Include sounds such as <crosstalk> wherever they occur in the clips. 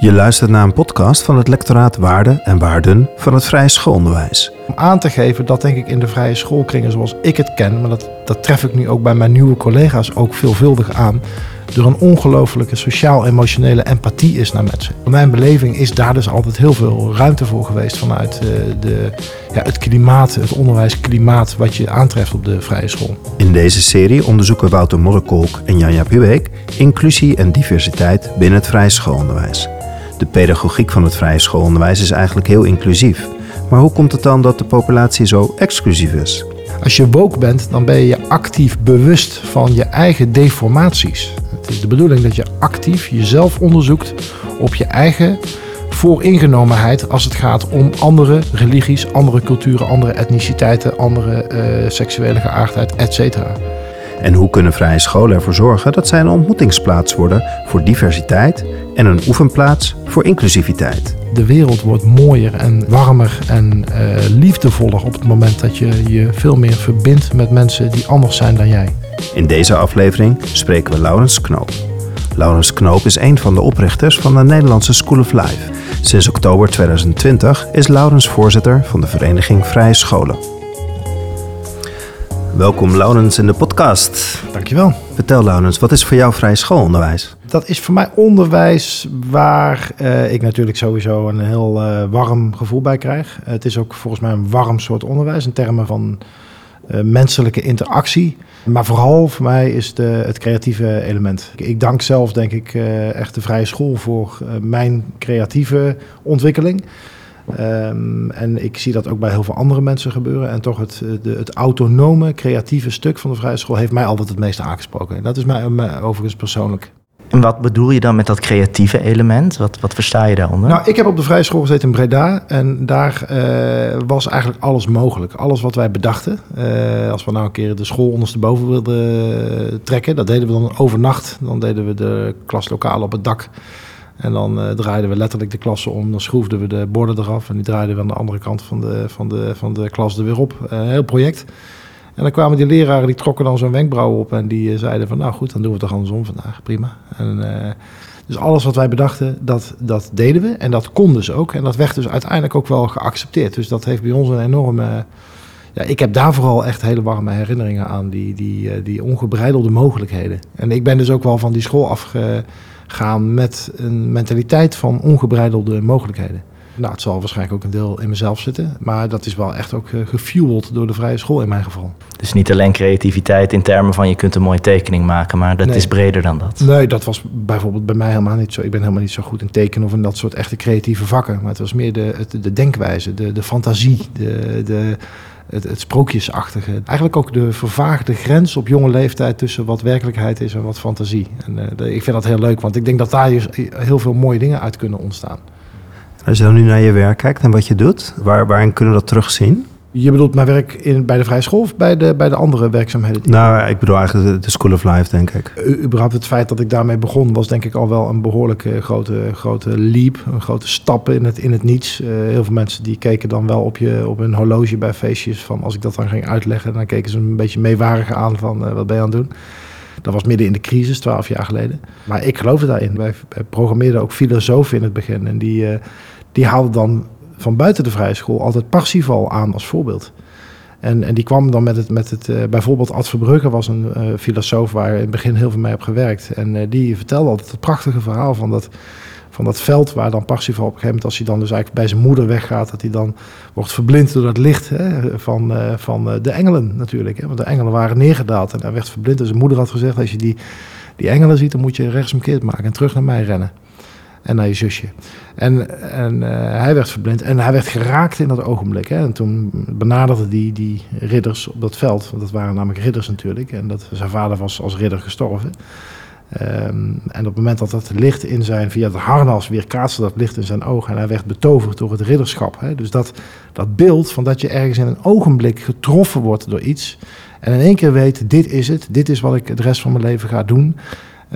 Je luistert naar een podcast van het lectoraat Waarden en Waarden van het Vrije Schoolonderwijs. Om aan te geven dat denk ik in de vrije schoolkringen zoals ik het ken, maar dat, dat tref ik nu ook bij mijn nieuwe collega's ook veelvuldig aan, er een ongelofelijke sociaal-emotionele empathie is naar mensen. Mijn beleving is daar dus altijd heel veel ruimte voor geweest vanuit eh, de, ja, het klimaat, het onderwijsklimaat wat je aantreft op de vrije school. In deze serie onderzoeken Wouter Modderkolk en Janja Pubeek inclusie en diversiteit binnen het vrije schoolonderwijs. De pedagogiek van het vrije schoolonderwijs is eigenlijk heel inclusief. Maar hoe komt het dan dat de populatie zo exclusief is? Als je woke bent, dan ben je actief bewust van je eigen deformaties. Het is de bedoeling dat je actief jezelf onderzoekt op je eigen vooringenomenheid als het gaat om andere religies, andere culturen, andere etniciteiten, andere uh, seksuele geaardheid, etc. En hoe kunnen vrije scholen ervoor zorgen dat zij een ontmoetingsplaats worden voor diversiteit en een oefenplaats voor inclusiviteit? De wereld wordt mooier en warmer en uh, liefdevoller op het moment dat je je veel meer verbindt met mensen die anders zijn dan jij. In deze aflevering spreken we Laurens Knoop. Laurens Knoop is een van de oprichters van de Nederlandse School of Life. Sinds oktober 2020 is Laurens voorzitter van de vereniging Vrije Scholen. Welkom Laurens in de podcast. Dankjewel. Vertel Laurens, wat is voor jou vrije schoolonderwijs? Dat is voor mij onderwijs waar uh, ik natuurlijk sowieso een heel uh, warm gevoel bij krijg. het is ook volgens mij een warm soort onderwijs in termen van menselijke interactie. Maar vooral voor mij is de, het creatieve element. Ik dank zelf, denk ik, echt de vrije school voor mijn creatieve ontwikkeling. Um, en ik zie dat ook bij heel veel andere mensen gebeuren. En toch het, de, het autonome, creatieve stuk van de vrije school heeft mij altijd het meest aangesproken. En dat is mij, mij overigens persoonlijk. En wat bedoel je dan met dat creatieve element? Wat, wat versta je daaronder? Nou, ik heb op de vrije school gezeten in Breda. En daar uh, was eigenlijk alles mogelijk. Alles wat wij bedachten. Uh, als we nou een keer de school ondersteboven wilden trekken. Dat deden we dan overnacht. Dan deden we de klaslokaal op het dak. En dan uh, draaiden we letterlijk de klassen om. Dan schroefden we de borden eraf. En die draaiden we aan de andere kant van de, van de, van de klas er weer op. Een heel project. En dan kwamen die leraren, die trokken dan zo'n wenkbrauw op. En die uh, zeiden van, nou goed, dan doen we het toch andersom vandaag. Prima. En, dus alles wat wij bedachten, dat, dat deden we. En dat kon dus ook. En dat werd dus uiteindelijk ook wel geaccepteerd. Dus dat heeft bij ons een enorme... Ja, ik heb daar vooral echt hele warme herinneringen aan. Die, die, die ongebreidelde mogelijkheden. En ik ben dus ook wel van die school afge gaan met een mentaliteit van ongebreidelde mogelijkheden. Nou, het zal waarschijnlijk ook een deel in mezelf zitten, maar dat is wel echt ook uh, gefueld door de vrije school in mijn geval. Dus niet alleen creativiteit in termen van je kunt een mooie tekening maken, maar dat nee. is breder dan dat. Nee, dat was bijvoorbeeld bij mij helemaal niet zo. Ik ben helemaal niet zo goed in tekenen of in dat soort echte creatieve vakken, maar het was meer de, de denkwijze, de, de fantasie, de, de, het, het, sprookjesachtige. Eigenlijk ook de vervaagde grens op jonge leeftijd tussen wat werkelijkheid is en wat fantasie. En de, ik vind dat heel leuk, want ik denk dat daar heel veel mooie dingen uit kunnen ontstaan. Als je dan nu naar je werk kijkt en wat je doet, waar, waarin kunnen we dat terugzien? Je bedoelt mijn werk in, bij de vrije school of bij de, bij de andere werkzaamheden? Nou, ik bedoel eigenlijk de, de School of Life, denk ik. U, überhaupt het feit dat ik daarmee begon, was denk ik al wel een behoorlijk uh, grote, grote leap. Een grote stap in het, in het niets. Uh, heel veel mensen die keken dan wel op, je, op hun horloge bij feestjes. Van als ik dat dan ging uitleggen, dan keken ze een beetje meewarig aan van uh, wat ben je aan het doen. Dat was midden in de crisis, twaalf jaar geleden. Maar ik geloofde daarin. Wij programmeerden ook filosofen in het begin. En die, die haalden dan van buiten de vrije school altijd Parsifal aan als voorbeeld. En, en die kwam dan met het, met het uh, bijvoorbeeld Ad Verbrugge was een uh, filosoof waar in het begin heel veel mee heb gewerkt. En uh, die vertelde altijd het prachtige verhaal van dat, van dat veld waar dan Parsifal op een gegeven moment, als hij dan dus eigenlijk bij zijn moeder weggaat, dat hij dan wordt verblind door dat licht hè, van, van de engelen natuurlijk. Hè, want de engelen waren neergedaald en hij werd verblind. En zijn moeder had gezegd, als je die, die engelen ziet, dan moet je rechtsomkeerd maken en terug naar mij rennen en naar je zusje. En, en uh, hij werd verblind en hij werd geraakt in dat ogenblik. Hè. En toen benaderden die, die ridders op dat veld, want dat waren namelijk ridders natuurlijk. En dat, zijn vader was als ridder gestorven. Um, en op het moment dat dat licht in zijn, via het harnas, weer kaatste dat licht in zijn ogen. En hij werd betoverd door het ridderschap. Hè. Dus dat, dat beeld van dat je ergens in een ogenblik getroffen wordt door iets. En in één keer weet, dit is het, dit is wat ik de rest van mijn leven ga doen.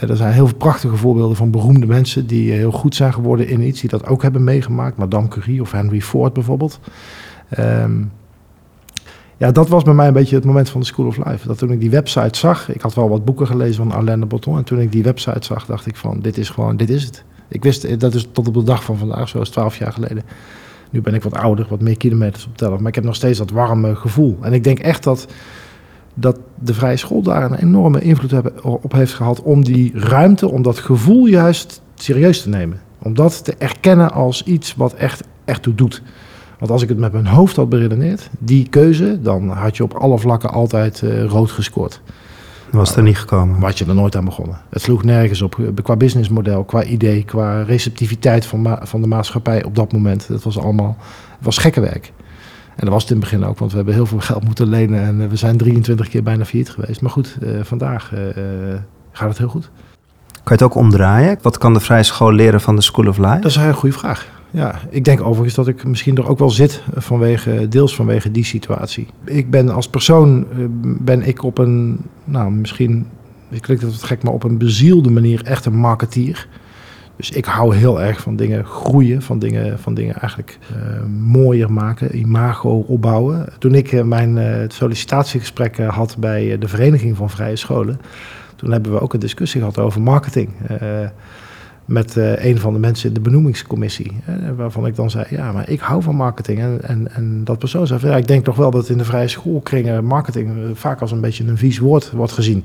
Uh, er zijn heel veel prachtige voorbeelden van beroemde mensen die uh, heel goed zijn geworden in iets, die dat ook hebben meegemaakt. Madame Curie of Henry Ford bijvoorbeeld. Um, ja, dat was bij mij een beetje het moment van de School of Life. Dat toen ik die website zag, ik had wel wat boeken gelezen van Alain de Botton. En toen ik die website zag, dacht ik van, dit is gewoon, dit is het. Ik wist, eh, dat is tot op de dag van vandaag, zoals 12 jaar geleden. Nu ben ik wat ouder, wat meer kilometers op tellen. Maar ik heb nog steeds dat warme gevoel. En ik denk echt dat, dat de vrije school daar een enorme invloed hebben, op heeft gehad om die ruimte, om dat gevoel juist serieus te nemen. Om dat te erkennen als iets wat echt, echt toe doet. Want als ik het met mijn hoofd had beredeneerd, die keuze, dan had je op alle vlakken altijd uh, rood gescoord. Was er niet gekomen. Was je er nooit aan begonnen. Het sloeg nergens op. Eh, qua businessmodel, qua idee, qua receptiviteit van, van de maatschappij op dat moment. Dat was allemaal, het was gekke werk. En dat was het in het begin ook, want we hebben heel veel geld moeten lenen en eh, we zijn 23 keer bijna failliet geweest. Maar goed, uh, vandaag uh, gaat het heel goed. Kan je het ook omdraaien? Wat kan de vrije school leren van de School of Life? Dat is een hele goede vraag. Ja, ik denk overigens dat ik misschien er ook wel zit vanwege, deels vanwege die situatie. Ik ben als persoon, eh, ben ik op een, nou misschien, het klinkt het gek, maar op een bezielde manier echt een marketeer. Dus ik hou heel erg van dingen groeien, van dingen, van dingen eigenlijk uh, mooier maken, imago opbouwen. Toen ik uh, mijn uh, sollicitatiegesprek had bij de Vereniging van Vrije Scholen, toen hebben we ook een discussie gehad over marketing met een van de mensen in de benoemingscommissie. Waarvan ik dan zei, ja, maar ik hou van marketing. En, en, en dat persoon zei, ja, ik denk toch wel dat in de vrije schoolkringen marketing vaak als een beetje een vies woord wordt gezien.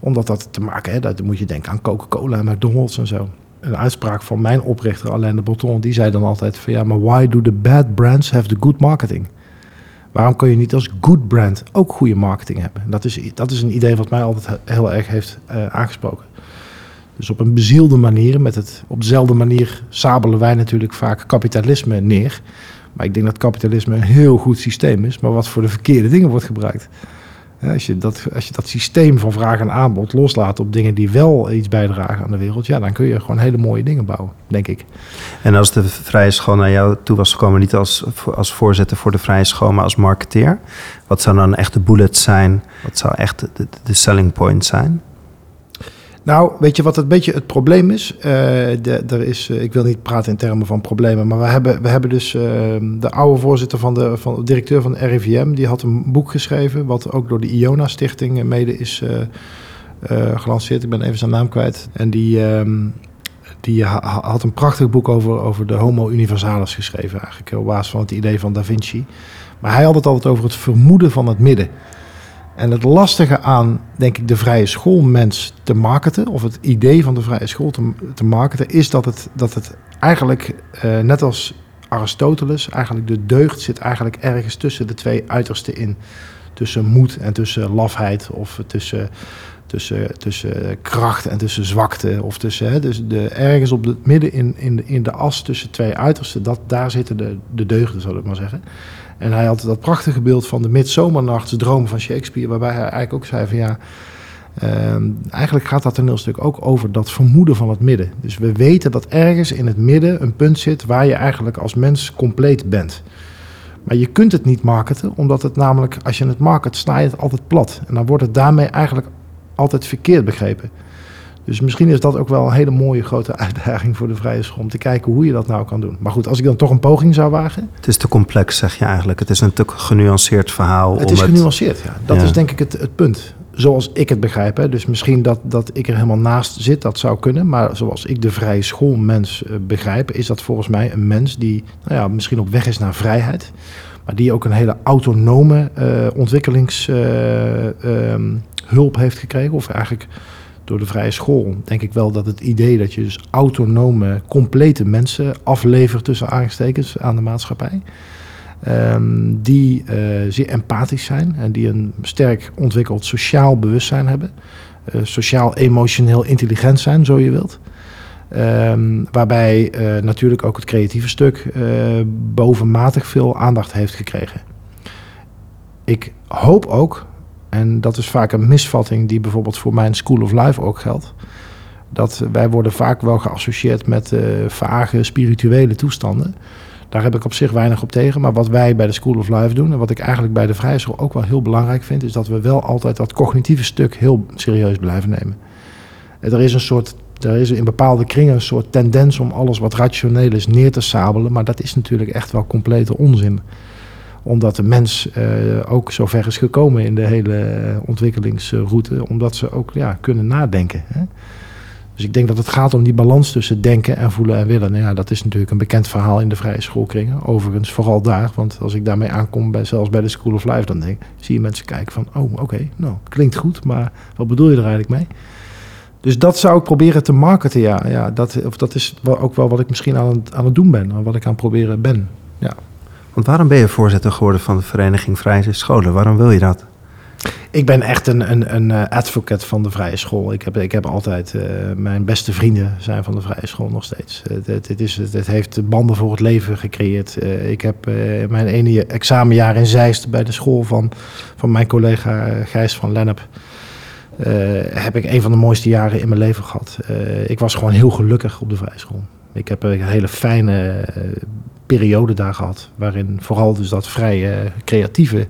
Omdat dat te maken, hè, dat moet je denken aan Coca-Cola en McDonald's en zo. Een uitspraak van mijn oprichter Alain de Botton, die zei dan altijd van ja, maar why do the bad brands have the good marketing? Waarom kun je niet als good brand ook goede marketing hebben? Dat is, dat is een idee wat mij altijd heel erg heeft uh, aangesproken. Dus op een bezielde manier, met het, op dezelfde manier sabelen wij natuurlijk vaak kapitalisme neer. Maar ik denk dat kapitalisme een heel goed systeem is, maar wat voor de verkeerde dingen wordt gebruikt. Als je, dat, als je dat systeem van vraag en aanbod loslaat op dingen die wel iets bijdragen aan de wereld, ja, dan kun je gewoon hele mooie dingen bouwen, denk ik. En als de Vrije School naar jou toe was gekomen, niet als, als voorzitter voor de Vrije School, maar als marketeer, wat zou dan echt de bullet zijn? Wat zou echt de, de selling point zijn? Nou, weet je wat een beetje het probleem is? Uh, de, er is uh, ik wil niet praten in termen van problemen, maar we hebben, we hebben dus uh, de oude voorzitter van de, van directeur van de RIVM, die had een boek geschreven, wat ook door de Iona Stichting mede is gelanceerd. Ik ben even zijn naam kwijt. En die, ehm, die ha had een prachtig boek over, over de Homo Universalis geschreven, eigenlijk op basis van het idee van Da Vinci. Maar hij had het altijd over het vermoeden van het midden. En het lastige aan, denk ik, de vrije schoolmens te marketen, of het idee van de vrije school te, te marketen, is dat het, dat het eigenlijk, uh, net als Aristoteles, eigenlijk de deugd zit eigenlijk ergens tussen de twee uitersten in. Tussen moed en tussen lafheid, of tussen, tussen, tussen kracht en tussen zwakte. Of tussen, hè, dus de, ergens op het midden in, in, de, in de as tussen twee uitersten, dat, daar zitten de, de deugden, zal ik maar zeggen. En hij had dat prachtige beeld van de midzomernachtsdroom van Shakespeare, waarbij hij eigenlijk ook zei van ja, uh, eigenlijk gaat dat toneelstuk ook over dat vermoeden van het midden. Dus we weten dat ergens in het midden een punt zit waar je eigenlijk als mens compleet bent. Maar je kunt het niet marketen, omdat het namelijk, als je het market, sta je het altijd plat. En dan wordt het daarmee eigenlijk altijd verkeerd begrepen. Dus misschien is dat ook wel een hele mooie grote <laughs> uitdaging voor de vrije school om te kijken hoe je dat nou kan doen. Maar goed, als ik dan toch een poging zou wagen. Het is te complex, zeg je eigenlijk. Het is een te genuanceerd verhaal. Het is genuanceerd, ja. Dat is denk ik het, het punt. Zoals ik het begrijp. Hè. Dus misschien dat, dat ik er helemaal naast zit, dat zou kunnen. Maar zoals ik de vrije schoolmens uh, begrijp, is dat volgens mij een mens die nou ja, misschien op weg is naar vrijheid. Maar die ook een hele autonome uh, ontwikkelingshulp uh, heeft gekregen. Of eigenlijk door de vrije school, denk ik wel dat het idee dat je dus autonome, complete mensen aflevert tussen aanstekens aan de maatschappij. Um, die uh, zeer empathisch zijn en die een sterk ontwikkeld sociaal bewustzijn hebben. Uh, sociaal-emotioneel intelligent zijn, zo je wilt. Um, waarbij uh, natuurlijk ook het creatieve stuk bovenmatig veel aandacht heeft gekregen. Ik hoop ook en dat is vaak een misvatting die bijvoorbeeld voor mijn School of Life ook geldt. Dat wij worden vaak wel geassocieerd met uh, vage spirituele toestanden. Daar heb ik op zich weinig op tegen. Maar wat wij bij de School of Life doen en wat ik eigenlijk bij de Vrije School ook wel heel belangrijk vind, is dat we wel altijd dat cognitieve stuk heel serieus blijven nemen. Er is een soort er is in bepaalde kringen een soort tendens om alles wat rationeel is neer te sabelen. Maar dat is natuurlijk echt wel complete onzin omdat de mens uh, ook zo ver is gekomen in de hele ontwikkelingsroute. Omdat ze ook ja, kunnen nadenken. Hè? Dus ik denk dat het gaat om die balans tussen denken en voelen en willen. Nou ja, dat is natuurlijk een bekend verhaal in de vrije schoolkringen. Overigens, vooral daar. Want als ik daarmee aankom, bij, zelfs bij de School of Life, dan denk, zie je mensen kijken van... oh, oké, nou, klinkt goed, maar wat bedoel je er eigenlijk mee? Dus dat zou ik proberen te marketen, ja. ja dat, of dat is ook wel wat ik misschien aan het, aan het doen ben. Wat ik aan het proberen ben, ja. Want waarom ben je voorzitter geworden van de Vereniging Vrije Scholen? Waarom wil je dat? Ik ben echt een, een, een eh, advocate van de vrije school. Ik heb, ik heb altijd, uh, mijn beste vrienden zijn van de vrije school nog steeds. Het, het, het, is, het, heeft banden voor het leven gecreëerd. Ik heb mijn ene examenjaar in Zeist bij de school van, van mijn collega Gijs van Lennep. heb ik een van de mooiste jaren in mijn leven gehad. ik was gewoon heel gelukkig op de vrije school. Ik heb een hele fijne periode daar gehad. Waarin vooral dus dat vrije creatieve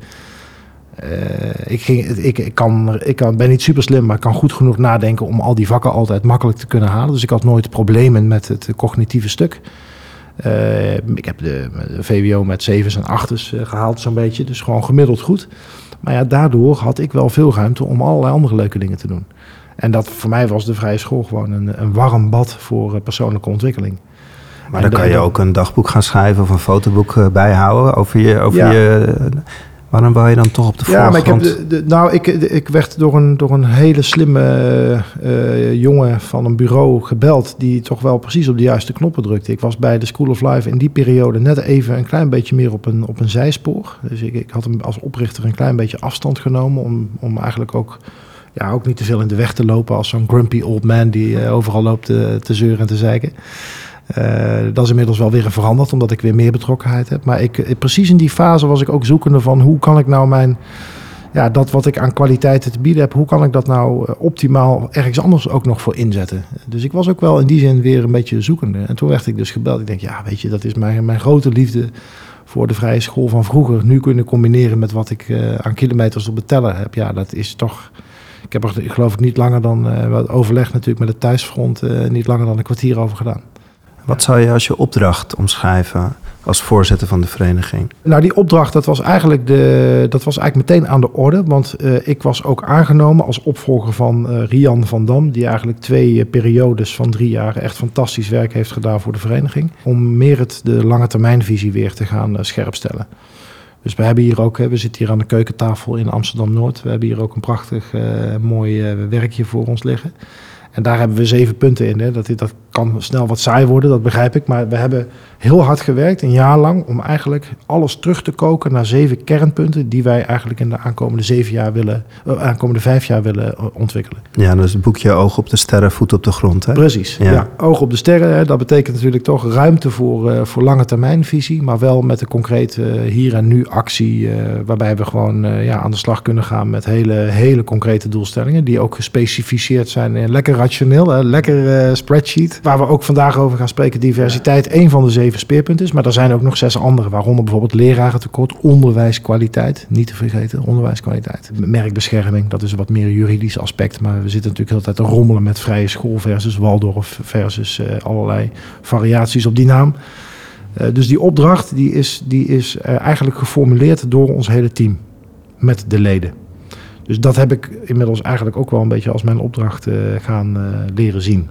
uh, ik, ging, ik, ik, kan, ik kan, ben niet super slim, maar ik kan goed genoeg nadenken om al die vakken altijd makkelijk te kunnen halen. Dus ik had nooit problemen met het cognitieve stuk. Uh, ik heb de, VWO met zevens en achters uh, gehaald, zo'n beetje. Dus gewoon gemiddeld goed. Maar ja, daardoor had ik wel veel ruimte om allerlei andere leuke dingen te doen. En dat voor mij was de vrije school gewoon een, een warm bad voor persoonlijke ontwikkeling. Maar dan kan je ook een dagboek gaan schrijven of een fotoboek bijhouden over je, over ja. je Waarom wou je dan toch op de voorgrond? Ja, maar ik heb de, nou, ik, ik werd door een, door een hele slimme uh, jongen van een bureau gebeld... die toch wel precies op de juiste knoppen drukte. Ik was bij de School of Life in die periode net even een klein beetje meer op een, op een zijspoor. Dus ik, ik had hem als oprichter een klein beetje afstand genomen... om, om eigenlijk ook, ja, ook niet te veel in de weg te lopen... als zo'n grumpy old man die uh, overal loopt te zeuren en te zeiken. Uh, dat is inmiddels wel weer veranderd, omdat ik weer meer betrokkenheid heb. Maar ik, eh, precies in die fase was ik ook zoekende van hoe kan ik nou mijn, ja, dat wat ik aan kwaliteiten te bieden heb, hoe kan ik dat nou eh, optimaal ergens anders ook nog voor inzetten? Dus ik was ook wel in die zin weer een beetje zoekende. En toen werd ik dus gebeld. Ik denk, ja, weet je, dat is mijn, mijn grote liefde voor de vrije school van vroeger. Nu kunnen combineren met wat ik aan kilometers op het teller heb. Ja, dat is toch. Ik heb er geloof ik niet langer dan uh, overleg natuurlijk met het thuisfront, niet langer dan een kwartier over gedaan. Wat zou je als je opdracht omschrijven als voorzitter van de vereniging? Nou, die opdracht dat was eigenlijk, de, dat was eigenlijk meteen aan de orde. Want uh, ik was ook aangenomen als opvolger van uh, Rian van Dam. Die eigenlijk twee uh, periodes van drie jaar echt fantastisch werk heeft gedaan voor de vereniging. Om meer het de lange termijnvisie weer te gaan scherpstellen. Dus we hebben hier ook, we zitten hier aan de keukentafel in Amsterdam Noord. We hebben hier ook een prachtig mooi werkje voor ons liggen. En daar hebben we zeven punten in. Hè. Dat, dat kan snel wat saai worden, dat begrijp ik. Maar we hebben heel hard gewerkt, een jaar lang, om eigenlijk alles terug te koken naar zeven kernpunten die wij eigenlijk in de aankomende zeven jaar willen, uh, aankomende vijf jaar willen uh, ontwikkelen. Ja, dus het boekje Oog op de sterren, voet op de grond. Hè? Precies. Ja. ja oog op de sterren, hè, dat betekent natuurlijk toch ruimte voor, uh, voor lange termijnvisie, maar wel met een concrete hier en nu actie, waarbij we gewoon ja, aan de slag kunnen gaan met hele, hele concrete doelstellingen, die ook gespecificeerd zijn in lekker rationeel, hè, lekker spreadsheet. Waar we ook vandaag over gaan spreken, diversiteit, één van de zeven speerpunten is. Maar er zijn ook nog zes andere, waaronder bijvoorbeeld lerarentekort, onderwijskwaliteit, niet te vergeten, onderwijskwaliteit. Merkbescherming, dat is een wat meer juridisch aspect. Maar we zitten natuurlijk altijd te rommelen met vrije school versus Waldorf versus uh, allerlei variaties op die naam. Uh, dus die opdracht die is, die is uh, eigenlijk geformuleerd door ons hele team met de leden. Dus dat heb ik inmiddels eigenlijk ook wel een beetje als mijn opdracht gaan leren zien.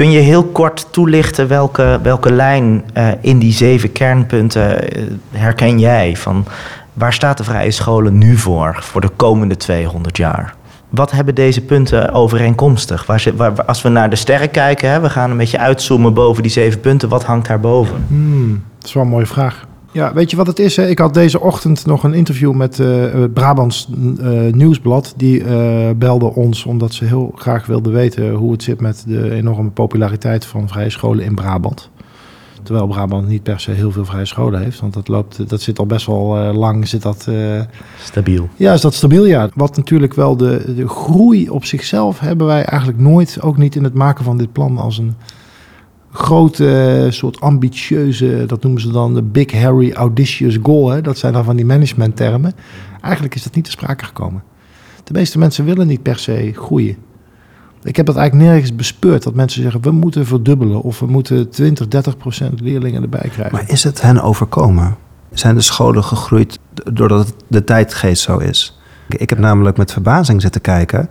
Kun je heel kort toelichten welke, welke lijn uh, in die zeven kernpunten uh, herken jij? Van waar staat de vrije scholen nu voor, voor de komende 200 jaar? Wat hebben deze punten overeenkomstig? Waar, als we naar de sterren kijken, hè, we gaan een beetje uitzoomen boven die zeven punten. Wat hangt daarboven? Hmm, dat is wel een mooie vraag. Ja, weet je wat het is? Hè? Ik had deze ochtend nog een interview met uh, Brabants uh, Nieuwsblad. Die uh, belde ons omdat ze heel graag wilden weten hoe het zit met de enorme populariteit van vrije scholen in Brabant. Terwijl Brabant niet per se heel veel vrije scholen heeft. Want dat, loopt, dat zit al best wel lang. Zit dat, stabiel. Ja, is dat stabiel, ja. Wat natuurlijk wel de, de groei op zichzelf hebben wij eigenlijk nooit, ook niet in het maken van dit plan, als een grote, soort ambitieuze, dat noemen ze dan de Big Harry Audacious Goal. Hè? Dat zijn dan van die managementtermen. Eigenlijk is dat niet te sprake gekomen. De meeste mensen willen niet per se groeien. Ik heb dat eigenlijk nergens bespeurd dat mensen zeggen we moeten verdubbelen of we moeten 20, 30 procent leerlingen erbij krijgen. Maar is het hen overkomen? Zijn de scholen gegroeid doordat de tijdgeest zo is? Ik heb namelijk met verbazing zitten kijken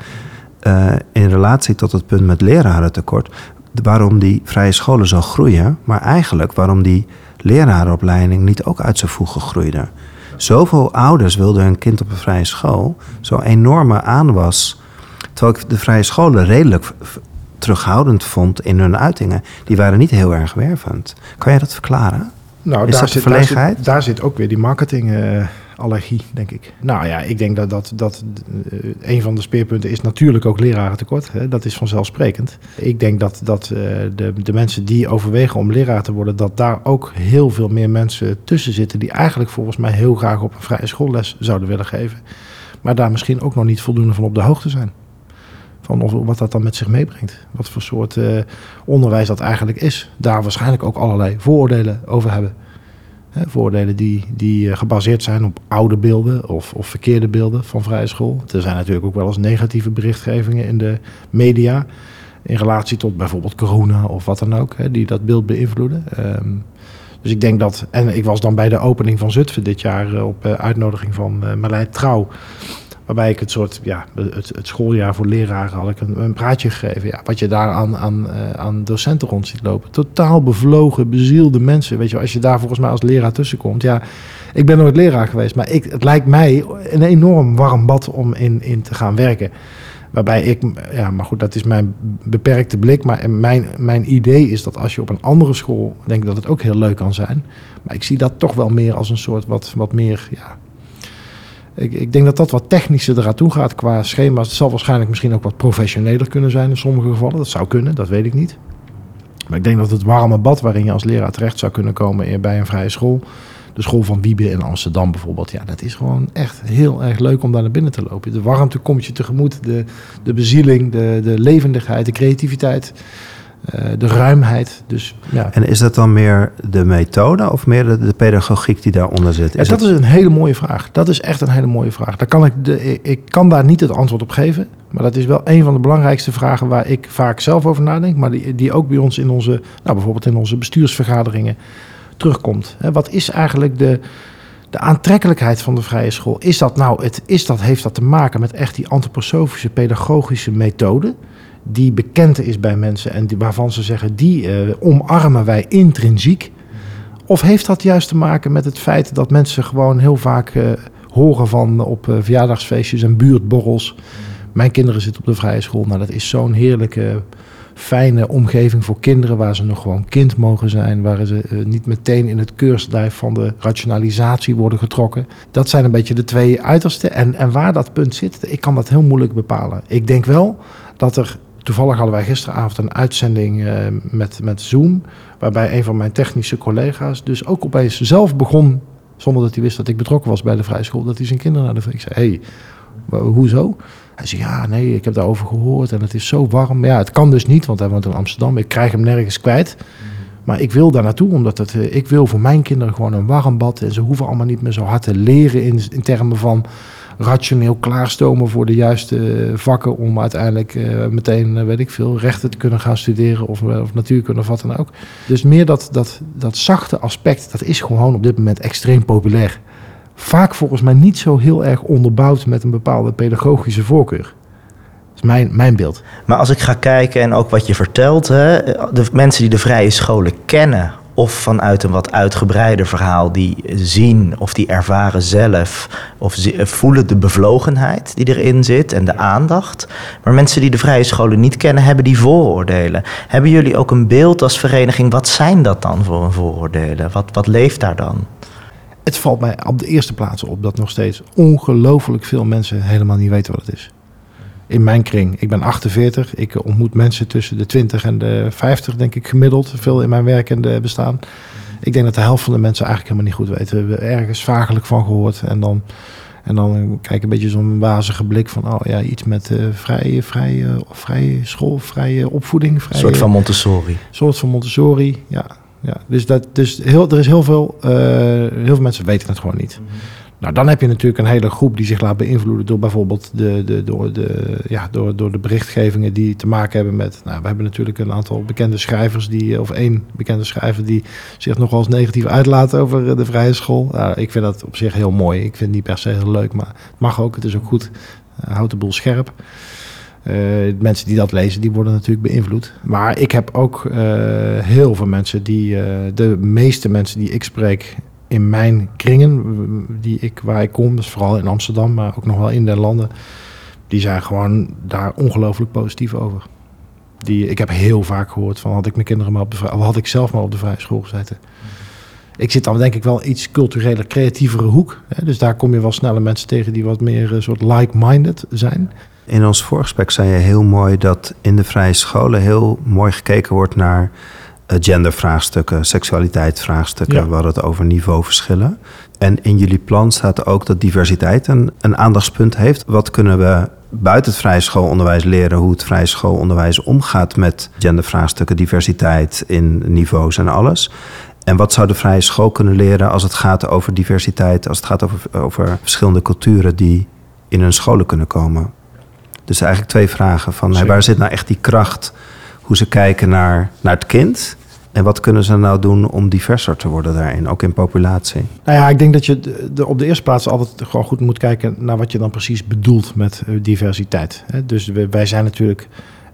uh, in relatie tot het punt met lerarentekort, waarom die vrije scholen zo groeien, maar eigenlijk waarom die lerarenopleiding niet ook uit zijn voegen groeide. Zoveel ouders wilden hun kind op een vrije school, zo enorme aanwas. Terwijl ik de vrije scholen redelijk terughoudend vond in hun uitingen. Die waren niet heel erg wervend. Kan jij dat verklaren? Nou, Is daar, dat zit, daar, zit, daar zit ook weer die marketingallergie, denk ik. Nou ja, ik denk dat, dat, dat uh, een van de speerpunten is natuurlijk ook lerarentekort. Hè? Dat is vanzelfsprekend. Ik denk dat, dat uh, de, de mensen die overwegen om leraar te worden, dat daar ook heel veel meer mensen tussen zitten die eigenlijk volgens mij heel graag op een vrije schoolles zouden willen geven. Maar daar misschien ook nog niet voldoende van op de hoogte zijn. Van wat dat dan met zich meebrengt. Wat voor soort uh, onderwijs dat eigenlijk is. Daar waarschijnlijk ook allerlei vooroordelen over hebben. Hè, vooroordelen die, die uh, gebaseerd zijn op oude beelden of, of verkeerde beelden van vrije school. Er zijn natuurlijk ook wel eens negatieve berichtgevingen in de media. In relatie tot bijvoorbeeld corona of wat dan ook. Hè, die dat beeld beïnvloeden. Um, dus ik denk dat. En ik was dan bij de opening van Zutphen dit jaar uh, op uitnodiging van uh, Marlijn Trouw. Waarbij ik het soort, ja, het, het schooljaar voor leraren had ik een, een praatje gegeven. Ja, wat je daar aan, aan, uh, aan docenten rond ziet lopen. Totaal bevlogen, bezielde mensen. Weet je, als je daar volgens mij als leraar tussenkomt. Ja, ik ben nooit leraar geweest, maar ik, het lijkt mij een enorm warm bad om in, in te gaan werken. Waarbij ik, ja, maar goed, dat is mijn beperkte blik. Maar mijn, mijn idee is dat als je op een andere school denkt dat het ook heel leuk kan zijn. Maar ik zie dat toch wel meer als een soort wat, wat meer, ja, ik, ik, denk dat dat wat technischer eraan toe gaat qua schema's. Het zal waarschijnlijk misschien ook wat professioneler kunnen zijn in sommige gevallen. Dat zou kunnen, dat weet ik niet. Maar ik denk dat het warme bad waarin je als leraar terecht zou kunnen komen bij een vrije school. De school van Wiebe in Amsterdam bijvoorbeeld. Ja, dat is gewoon echt heel erg leuk om daar naar binnen te lopen. De warmte komt je tegemoet. De, de bezieling, de, de levendigheid, de creativiteit. Uh, de ruimheid. Dus, ja. En is dat dan meer de methode of meer de, de pedagogiek die daaronder zit? Is ja, dat het... is een hele mooie vraag. Dat is echt een hele mooie vraag. Daar kan ik, de, ik kan daar niet het antwoord op geven. Maar dat is wel een van de belangrijkste vragen waar ik vaak zelf over nadenk. Maar die, die ook bij ons in onze, nou bijvoorbeeld in onze bestuursvergaderingen terugkomt. Wat is eigenlijk de, de aantrekkelijkheid van de vrije school? Is dat nou, het, is dat, heeft dat te maken met echt die antroposofische pedagogische methode? Die bekend is bij mensen en waarvan ze zeggen, die uh, omarmen wij intrinsiek? Of heeft dat juist te maken met het feit dat mensen gewoon heel vaak uh, horen van op uh, verjaardagsfeestjes en buurtborrels. Mijn kinderen zitten op de vrije school. Nou, dat is zo'n heerlijke, fijne omgeving voor kinderen waar ze nog gewoon kind mogen zijn. Waar ze niet meteen in het keurslijf van de rationalisatie worden getrokken. Dat zijn een beetje de twee uitersten. En, en waar dat punt zit, ik kan dat heel moeilijk bepalen. Ik denk wel dat er Toevallig hadden wij gisteravond een uitzending uh, met, met Zoom. Waarbij een van mijn technische collega's dus ook opeens zelf begon. Zonder dat hij wist dat ik betrokken was bij de vrije school. Dat hij zijn kinderen naar de. Ik zei: hey, hoezo? Hij zei: Ja, nee, ik heb daarover gehoord en het is zo warm. Ja, het kan dus niet, want hij woont in Amsterdam. Ik krijg hem nergens kwijt. Maar ik wil daar naartoe, omdat het, uh, ik wil voor mijn kinderen gewoon een warm bad. En ze hoeven allemaal niet meer zo hard te leren in, in termen van rationeel klaarstomen voor de juiste eh, vakken om uiteindelijk uh, meteen, uh, weet ik veel, rechten te kunnen gaan studeren of, of natuurkunde of wat dan ook. Dus meer dat, dat, dat zachte aspect, dat is gewoon op dit moment extreem populair. Vaak volgens mij niet zo heel erg onderbouwd met een bepaalde pedagogische voorkeur. Mijn, mijn beeld. Maar als ik ga kijken en ook wat je vertelt, hè, de mensen die de vrije scholen kennen of vanuit een wat uitgebreider verhaal die zien of die ervaren zelf of voelen de bevlogenheid die erin zit en de aandacht. Maar mensen die de vrije scholen niet kennen, hebben die vooroordelen. Hebben jullie ook een beeld als vereniging? Wat zijn dat dan voor een vooroordelen? Wat, wat leeft daar dan? Het valt mij op de eerste plaats op dat nog steeds ongelooflijk veel mensen helemaal niet weten wat het is in mijn kring. Ik ben 48. Ik ontmoet mensen tussen de 20 en de 50, denk ik, gemiddeld. Veel in mijn werk en bestaan. Ik denk dat de helft van de mensen eigenlijk helemaal niet goed weten. We hebben ergens vagelijk van gehoord. En dan, en dan kijk ik een beetje zo'n wazige blik van... oh ja, iets met uh, vrije, vrije, vrije school, vrije opvoeding. Vrije, een soort van Montessori. Soort van Montessori, ja. ja. Dus, dat, dus heel, er is heel veel... Uh, heel veel mensen weten het gewoon niet. Mhm. Nou, dan heb je natuurlijk een hele groep die zich laat beïnvloeden door bijvoorbeeld de, de, door, de, ja, door, door de berichtgevingen die te maken hebben met. Nou, we hebben natuurlijk een aantal bekende schrijvers die, of één bekende schrijver die zich nogal eens negatief uitlaat over de vrije school. Nou, ik vind dat op zich heel mooi. Ik vind het niet per se heel leuk, maar het mag ook. Het is ook goed. Uh, houdt de boel scherp. Mensen die dat lezen, die worden natuurlijk beïnvloed. Maar ik heb ook heel veel mensen die, de meeste mensen die ik spreek in mijn kringen, die ik, waar ik kom, dus vooral in Amsterdam, maar ook nog wel in de landen, die zijn gewoon daar ongelooflijk positief over. Die, ik heb heel vaak gehoord van had ik mijn kinderen maar op de had ik zelf maar op de vrije school gezeten. Ik zit dan denk ik wel iets cultureler, creatievere hoek. Hè? Dus daar kom je wel sneller mensen tegen die wat meer een soort like-minded zijn. In ons voorgesprek zei je heel mooi dat in de vrije scholen heel mooi gekeken wordt naar eh, gendervraagstukken, seksualiteitsvraagstukken. Ja. We hadden het over niveauverschillen. En in jullie plan staat ook dat diversiteit een, een aandachtspunt heeft. Wat kunnen we buiten het vrije schoolonderwijs leren hoe het vrije schoolonderwijs omgaat met gendervraagstukken, diversiteit in niveaus en alles. En wat zou de vrije school kunnen leren als het gaat over diversiteit, als het gaat over, over verschillende culturen die in hun scholen kunnen komen? Dus eigenlijk twee vragen van hey, waar zit nou echt die kracht? Hoe ze kijken naar, naar het kind. En wat kunnen ze nou doen om diverser te worden daarin, ook in populatie? Nou ja, ik denk dat je op de eerste plaats altijd gewoon goed moet kijken naar wat je dan precies bedoelt met uh, diversiteit. Dus wij zijn natuurlijk,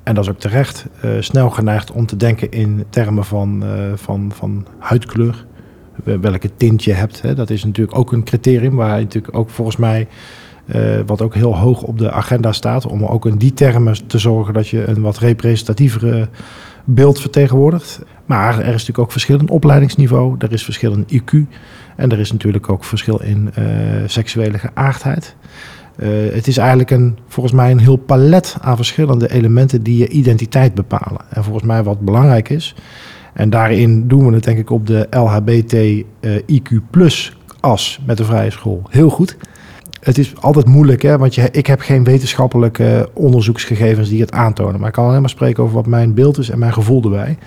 en dat is ook terecht, uh, snel geneigd om te denken in termen van, uh, van, van huidkleur. Welke tint je hebt. Dat is natuurlijk ook een criterium waar je natuurlijk ook volgens mij. Uh, wat ook heel hoog op de agenda staat, om ook in die termen te zorgen dat je een wat representatievere beeld vertegenwoordigt. Maar er is natuurlijk ook verschil in opleidingsniveau, er is verschil in IQ en er is natuurlijk ook verschil in uh, seksuele geaardheid. Uh, het is eigenlijk een, volgens mij een heel palet aan verschillende elementen die je identiteit bepalen. En volgens mij wat belangrijk is, en daarin doen we het denk ik op de LHBT IQ plus as met de vrije school heel goed het is altijd moeilijk, hè, want je, ik heb geen wetenschappelijke onderzoeksgegevens die het aantonen. Maar ik kan alleen maar spreken over wat mijn beeld is en mijn gevoel erbij.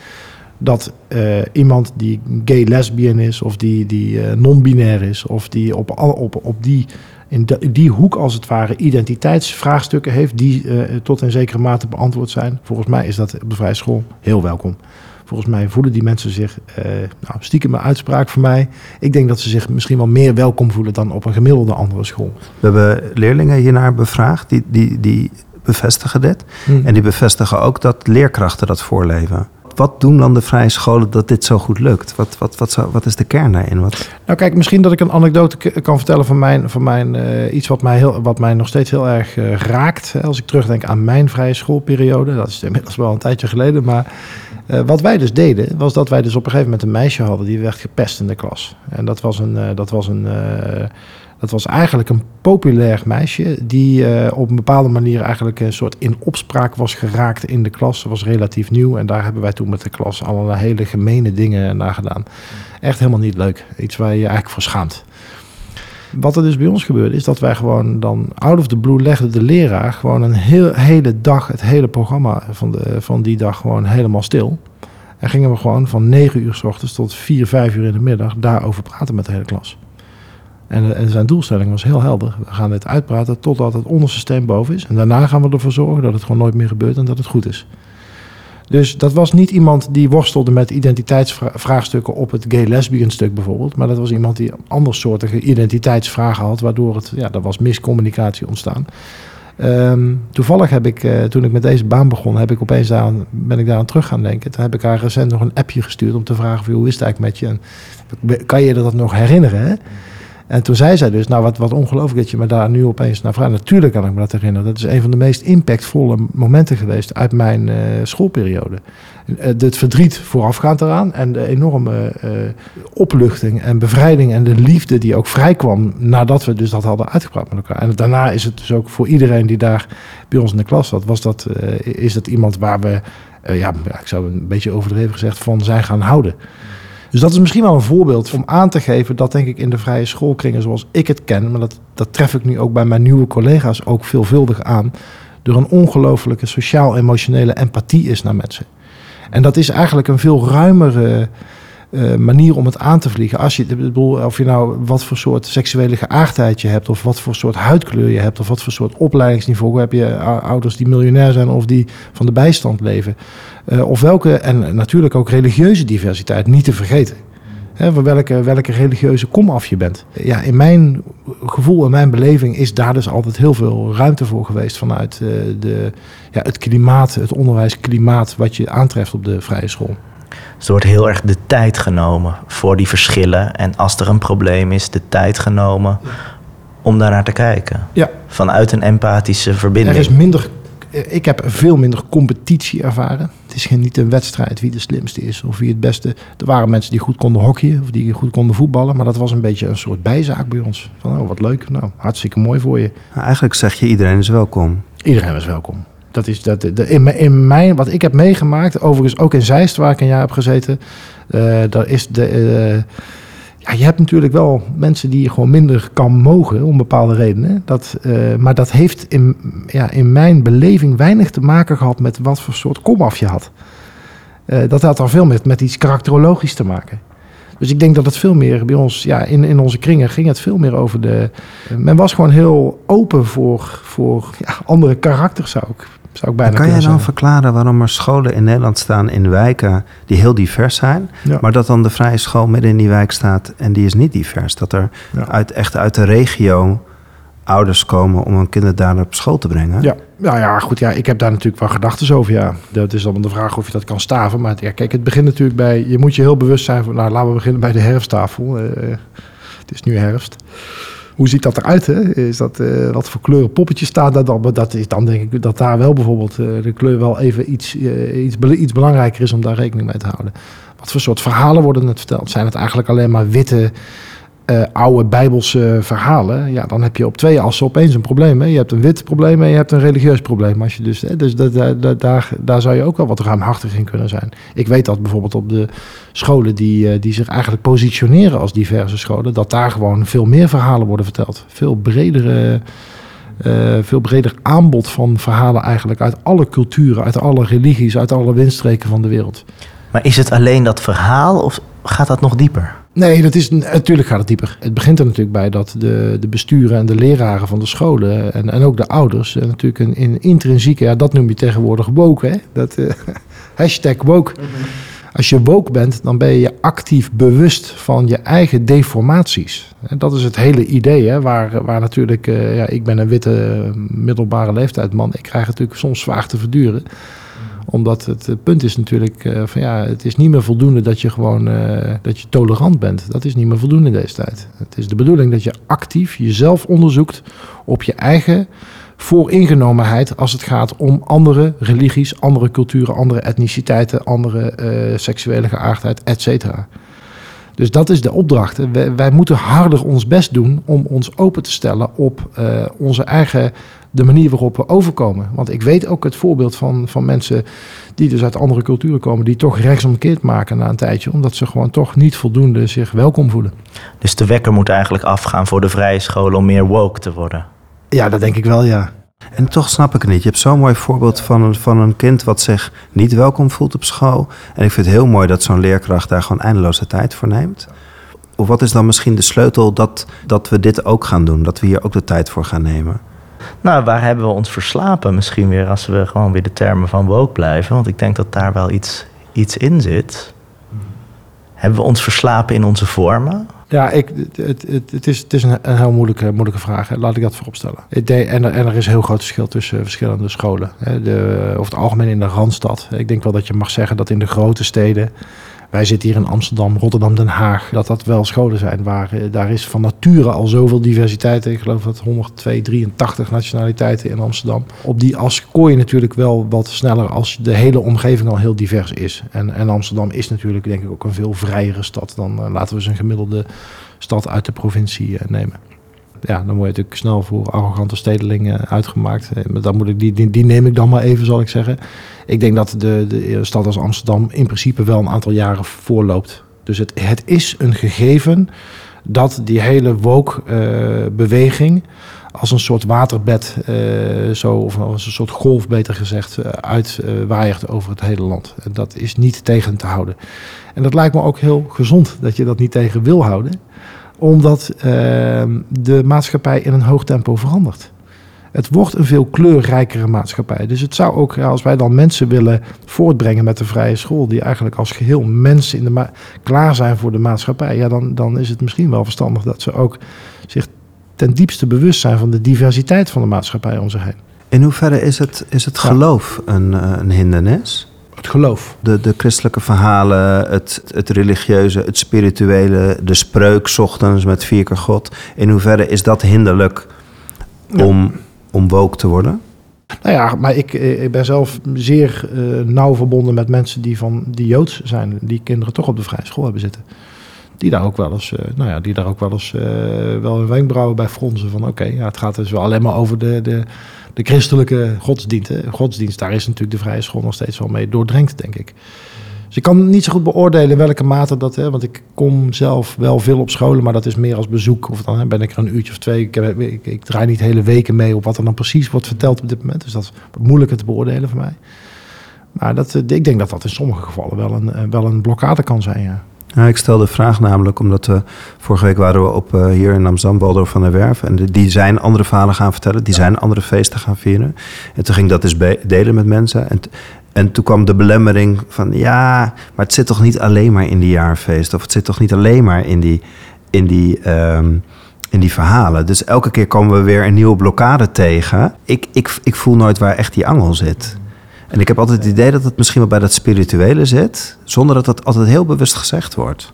Dat uh, iemand die gay lesbian is, of die, die uh, non-binair is, of die op, op, op die, in die, hoek als het ware identiteitsvraagstukken heeft, die uh, tot een zekere mate beantwoord zijn. Volgens mij is dat op de vrije school heel welkom. Volgens mij voelen die mensen zich, uh, nou, stiekem een uitspraak voor mij. Ik denk dat ze zich misschien wel meer welkom voelen dan op een gemiddelde andere school. We hebben leerlingen hiernaar bevraagd, die, die, die bevestigen dit. Hmm. En die bevestigen ook dat leerkrachten dat voorleven. Wat doen dan de vrije scholen dat dit zo goed lukt? Wat, wat, wat, zou, wat is de kern daarin? Wat... Nou kijk, misschien dat ik een anekdote kan vertellen van mijn, van mijn uh, iets wat mij, heel, wat mij nog steeds heel erg uh, raakt. Als ik terugdenk aan mijn vrije schoolperiode. Dat is inmiddels wel een tijdje geleden, maar... Uh, wat wij dus deden, was dat wij dus op een gegeven moment een meisje hadden die werd gepest in de klas. En dat was een, uh, dat was een, uh, dat was eigenlijk een populair meisje die op een bepaalde manier eigenlijk een soort in opspraak was geraakt in de klas. Ze was relatief nieuw en daar hebben wij toen met de klas allerlei hele gemene dingen naar gedaan. Echt helemaal niet leuk. Iets waar je je eigenlijk voor schaamt. Wat er dus bij ons gebeurde, is dat wij gewoon dan out of the blue legde de leraar gewoon een heel, hele dag, het hele programma van, de, van die dag gewoon helemaal stil. En gingen we gewoon van 9 uur s ochtends tot 4, 5 uur in de middag daarover praten met de hele klas. En, en zijn doelstelling was heel helder. We gaan dit uitpraten totdat het onderste steen boven is. En daarna gaan we ervoor zorgen dat het gewoon nooit meer gebeurt en dat het goed is. Dus dat was niet iemand die worstelde met identiteitsvraagstukken op het gay-lesbian stuk bijvoorbeeld. Maar dat was iemand die andersoortige identiteitsvragen had, waardoor het, ja, er was miscommunicatie ontstaan. Um, toevallig heb ik, uh, toen ik met deze baan begon, heb ik opeens daar, ben ik daar aan terug gaan denken. Toen heb ik haar recent nog een appje gestuurd om te vragen hoe is het eigenlijk met je? En kan je dat nog herinneren? En toen zei zij dus, nou wat, wat ongelooflijk dat je me daar nu opeens naar vraagt. Natuurlijk kan ik me dat herinneren. Dat is een van de meest impactvolle momenten geweest uit mijn uh, schoolperiode. Uh, het verdriet voorafgaand eraan en de enorme uh, opluchting en bevrijding en de liefde die ook vrijkwam nadat we dus dat hadden uitgepraat met elkaar. En daarna is het dus ook voor iedereen die daar bij ons in de klas zat, was dat, is dat iemand waar we, ja, ik zou een beetje overdreven gezegd, van zijn gaan houden. Dus dat is misschien wel een voorbeeld om aan te geven dat denk ik in de vrije schoolkringen zoals ik het ken, maar dat, dat tref ik nu ook bij mijn nieuwe collega's ook veelvuldig aan, er een ongelofelijke sociaal-emotionele empathie is naar mensen. En dat is eigenlijk een veel ruimere uh, manier om het aan te vliegen. Als je, bedoel, of je nou wat voor soort seksuele geaardheid je hebt, of wat voor soort huidkleur je hebt, of wat voor soort opleidingsniveau heb je ouders die miljonair zijn of die van de bijstand leven. Uh, of welke, en natuurlijk ook religieuze diversiteit niet te vergeten. Van welke, welke religieuze komaf je bent. Ja, in mijn gevoel en mijn beleving is daar dus altijd heel veel ruimte voor geweest vanuit uh, de, ja, het klimaat, het onderwijsklimaat wat je aantreft op de vrije school. Dus er wordt heel erg de tijd genomen voor die verschillen. En als er een probleem is, de tijd genomen om daarnaar te kijken. Ja. Vanuit een empathische verbinding. Er is minder, ik heb veel minder competitie ervaren. Het is geen, niet een wedstrijd wie de slimste is of wie het beste. Er waren mensen die goed konden hockeyen of die goed konden voetballen. Maar dat was een beetje een soort bijzaak bij ons. Van, oh, wat leuk. Nou, hartstikke mooi voor je. Nou, eigenlijk zeg je iedereen is welkom. Iedereen is welkom. Dat is dat, de, in, in mijn, wat ik heb meegemaakt, overigens ook in Zeist, waar ik een jaar heb gezeten, uh, daar is de. Uh, ja, je hebt natuurlijk wel mensen die je gewoon minder kan mogen om bepaalde redenen. Dat, uh, maar dat heeft in, ja, in mijn beleving weinig te maken gehad met wat voor soort komaf je had. dat had dan veel met, met iets karakterologisch te maken. Dus ik denk dat het veel meer bij ons, ja, in, in onze kringen ging het veel meer over de. Men was gewoon heel open voor, voor ja, andere karakters, zou ik zou ik bijna kan jij dan verklaren waarom er scholen in Nederland staan in wijken die heel divers zijn, ja. maar dat dan de vrije school midden in die wijk staat en die is niet divers? Dat er Ja. uit, echt uit de regio ouders komen om hun kinderen daar op school te brengen? Ja, nou ja, goed. Ja, ik heb daar natuurlijk wel gedachten over. Ja, dat is dan de vraag of je dat kan staven. Maar ja, kijk, het begint natuurlijk bij. Je moet je heel bewust zijn van. Nou, laten we beginnen bij de herfsttafel. Eh, het is nu herfst. Hoe ziet dat eruit? Hè? Is dat, eh, wat voor kleuren poppetjes staat daar dan? Dat is dan denk ik dat daar wel bijvoorbeeld eh, de kleur wel even iets, eh, iets, iets belangrijker is om daar rekening mee te houden. Wat voor soort verhalen worden het verteld? Zijn het eigenlijk alleen maar witte, eh, oude bijbelse verhalen? Ja, dan heb je op twee assen opeens een probleem. Hè? Je hebt een wit probleem en je hebt een religieus probleem. Als je dus, hè, dus dat, dat, daar, daar zou je ook wel wat ruimhartig in kunnen zijn. Ik weet dat bijvoorbeeld op de scholen die, eh, die zich eigenlijk positioneren als diverse scholen, dat daar gewoon veel meer verhalen worden verteld. Veel bredere. eh, veel breder aanbod van verhalen eigenlijk uit alle culturen, uit alle religies, uit alle windstreken van de wereld. Maar is het alleen dat verhaal of gaat dat nog dieper? Nee, dat is, natuurlijk gaat het dieper. Het begint er natuurlijk bij dat de, de besturen en de leraren van de scholen en, en ook de ouders natuurlijk een, een intrinsieke, ja, dat noem je tegenwoordig woke, hè? Dat, eh, <laughs> hashtag woke. Als je woke bent, dan ben je actief bewust van je eigen deformaties. Dat is het hele idee, hè, waar, waar natuurlijk, eh, ja, ik ben een witte middelbare leeftijd man, ik krijg het natuurlijk soms zwaar te verduren omdat het, het punt is natuurlijk eh, van ja, het is niet meer voldoende dat je gewoon eh, dat je tolerant bent. Dat is niet meer voldoende in deze tijd. Het is de bedoeling dat je actief jezelf onderzoekt op je eigen vooringenomenheid als het gaat om andere religies, andere culturen, andere etniciteiten, andere eh, seksuele geaardheid, et cetera. Dus dat is de opdracht. Wij, wij moeten harder ons best doen om ons open te stellen op eh, onze eigen, de manier waarop we overkomen. Want ik weet ook het voorbeeld van, van mensen die dus uit andere culturen komen, die toch rechtsomkeerd maken na een tijdje, omdat ze gewoon toch niet voldoende zich welkom voelen. Dus de wekker moet eigenlijk afgaan voor de vrije scholen om meer woke te worden. Ja, dat denk ik wel, ja. En toch snap ik het niet. Je hebt zo'n mooi voorbeeld van een, van een kind wat zich niet welkom voelt op school. En ik vind het heel mooi dat zo'n leerkracht daar gewoon eindeloze tijd voor neemt. Of wat is dan misschien de sleutel dat, dat we dit ook gaan doen? Dat we hier ook de tijd voor gaan nemen? Nou, waar hebben we ons verslapen misschien weer als we gewoon weer de termen van woke blijven? Want ik denk dat daar wel iets, iets in zit. Hebben we ons verslapen in onze vormen? Ja, ik, het, het, het, is, het is een, heel moeilijke, moeilijke vraag. Laat ik dat vooropstellen. En, er- en er is een heel groot verschil tussen verschillende scholen. hè. De, over het algemeen in de Randstad. Ik denk wel dat je mag zeggen dat in de grote steden... Wij zitten hier in Amsterdam, Rotterdam, Den Haag. Dat dat wel scholen zijn waar eh, daar is van nature al zoveel diversiteit. Ik geloof dat 102, 83 nationaliteiten in Amsterdam. Op die as koor je natuurlijk wel wat sneller als de hele omgeving al heel divers is. En, en Amsterdam is natuurlijk denk ik ook een veel vrijere stad dan eh, laten we een gemiddelde stad uit de provincie eh, nemen. Ja, dan word je natuurlijk snel voor arrogante stedelingen uitgemaakt. Eh, Dan moet ik, die, die, neem ik dan maar even, zal ik zeggen. Ik denk dat de, de stad als Amsterdam in principe wel een aantal jaren voorloopt. Dus het, het is een gegeven dat die hele woke-beweging als een soort waterbed, eh, zo, of als een soort golf beter gezegd, eh, uitwaaiert over het hele land. En dat is niet tegen te houden. En dat lijkt me ook heel gezond dat je dat niet tegen wil houden omdat ehm, de maatschappij in een hoog tempo verandert. het wordt een veel kleurrijkere maatschappij. Dus het zou ook, als wij dan mensen willen voortbrengen met de vrije school, die eigenlijk als geheel mensen in de ma- klaar zijn voor de maatschappij, ja, dan, dan is het misschien wel verstandig dat ze ook zich ten diepste bewust zijn van de diversiteit van de maatschappij om zich heen. In hoeverre is het, is het Ja. geloof een, eh, een hindernis? Het geloof. De, de christelijke verhalen, het, het religieuze, het spirituele, de spreuk 's ochtends met vier keer God. In hoeverre is dat hinderlijk Ja. om, om woke te worden? Nou ja, maar ik, eh, ik ben zelf zeer eh, nauw verbonden met mensen die, van, die Joods zijn, die kinderen toch op de vrije school hebben zitten. Die daar ook wel eens, eh, nou ja, die daar ook wel eens wel een wenkbrauwen bij fronsen van oké, ja, het gaat dus wel alleen maar over de, de, de christelijke godsdienst. Godsdienst, daar is natuurlijk de vrije school nog steeds wel mee doordrenkt, denk ik. Dus ik kan niet zo goed beoordelen welke mate dat, hè, want ik kom zelf wel veel op scholen, maar dat is meer als bezoek. Of dan ben ik er een uurtje of twee. Ik, ik, ik draai niet hele weken mee op wat er dan precies wordt verteld op dit moment. Dus dat is moeilijker te beoordelen voor mij. Maar dat, eh, ik denk dat dat in sommige gevallen wel een, eh, wel een blokkade kan zijn, ja. Ik stel de vraag namelijk omdat we vorige week waren we op, eh, hier in Amsterdam, Waldorf van der Werf. En de- die zijn andere verhalen gaan vertellen, die zijn andere feesten gaan vieren. En toen ging dat dus delen met mensen. En, en toen kwam de belemmering van ja, maar het zit toch niet alleen maar in die jaarfeest. Of het zit toch niet alleen maar in die, in die, ehm, in die verhalen. Dus elke keer komen we weer een nieuwe blokkade tegen. Ik, ik, ik voel nooit waar echt die angel zit. En ik heb altijd het idee dat het misschien wel bij dat spirituele zit, zonder dat dat altijd heel bewust gezegd wordt.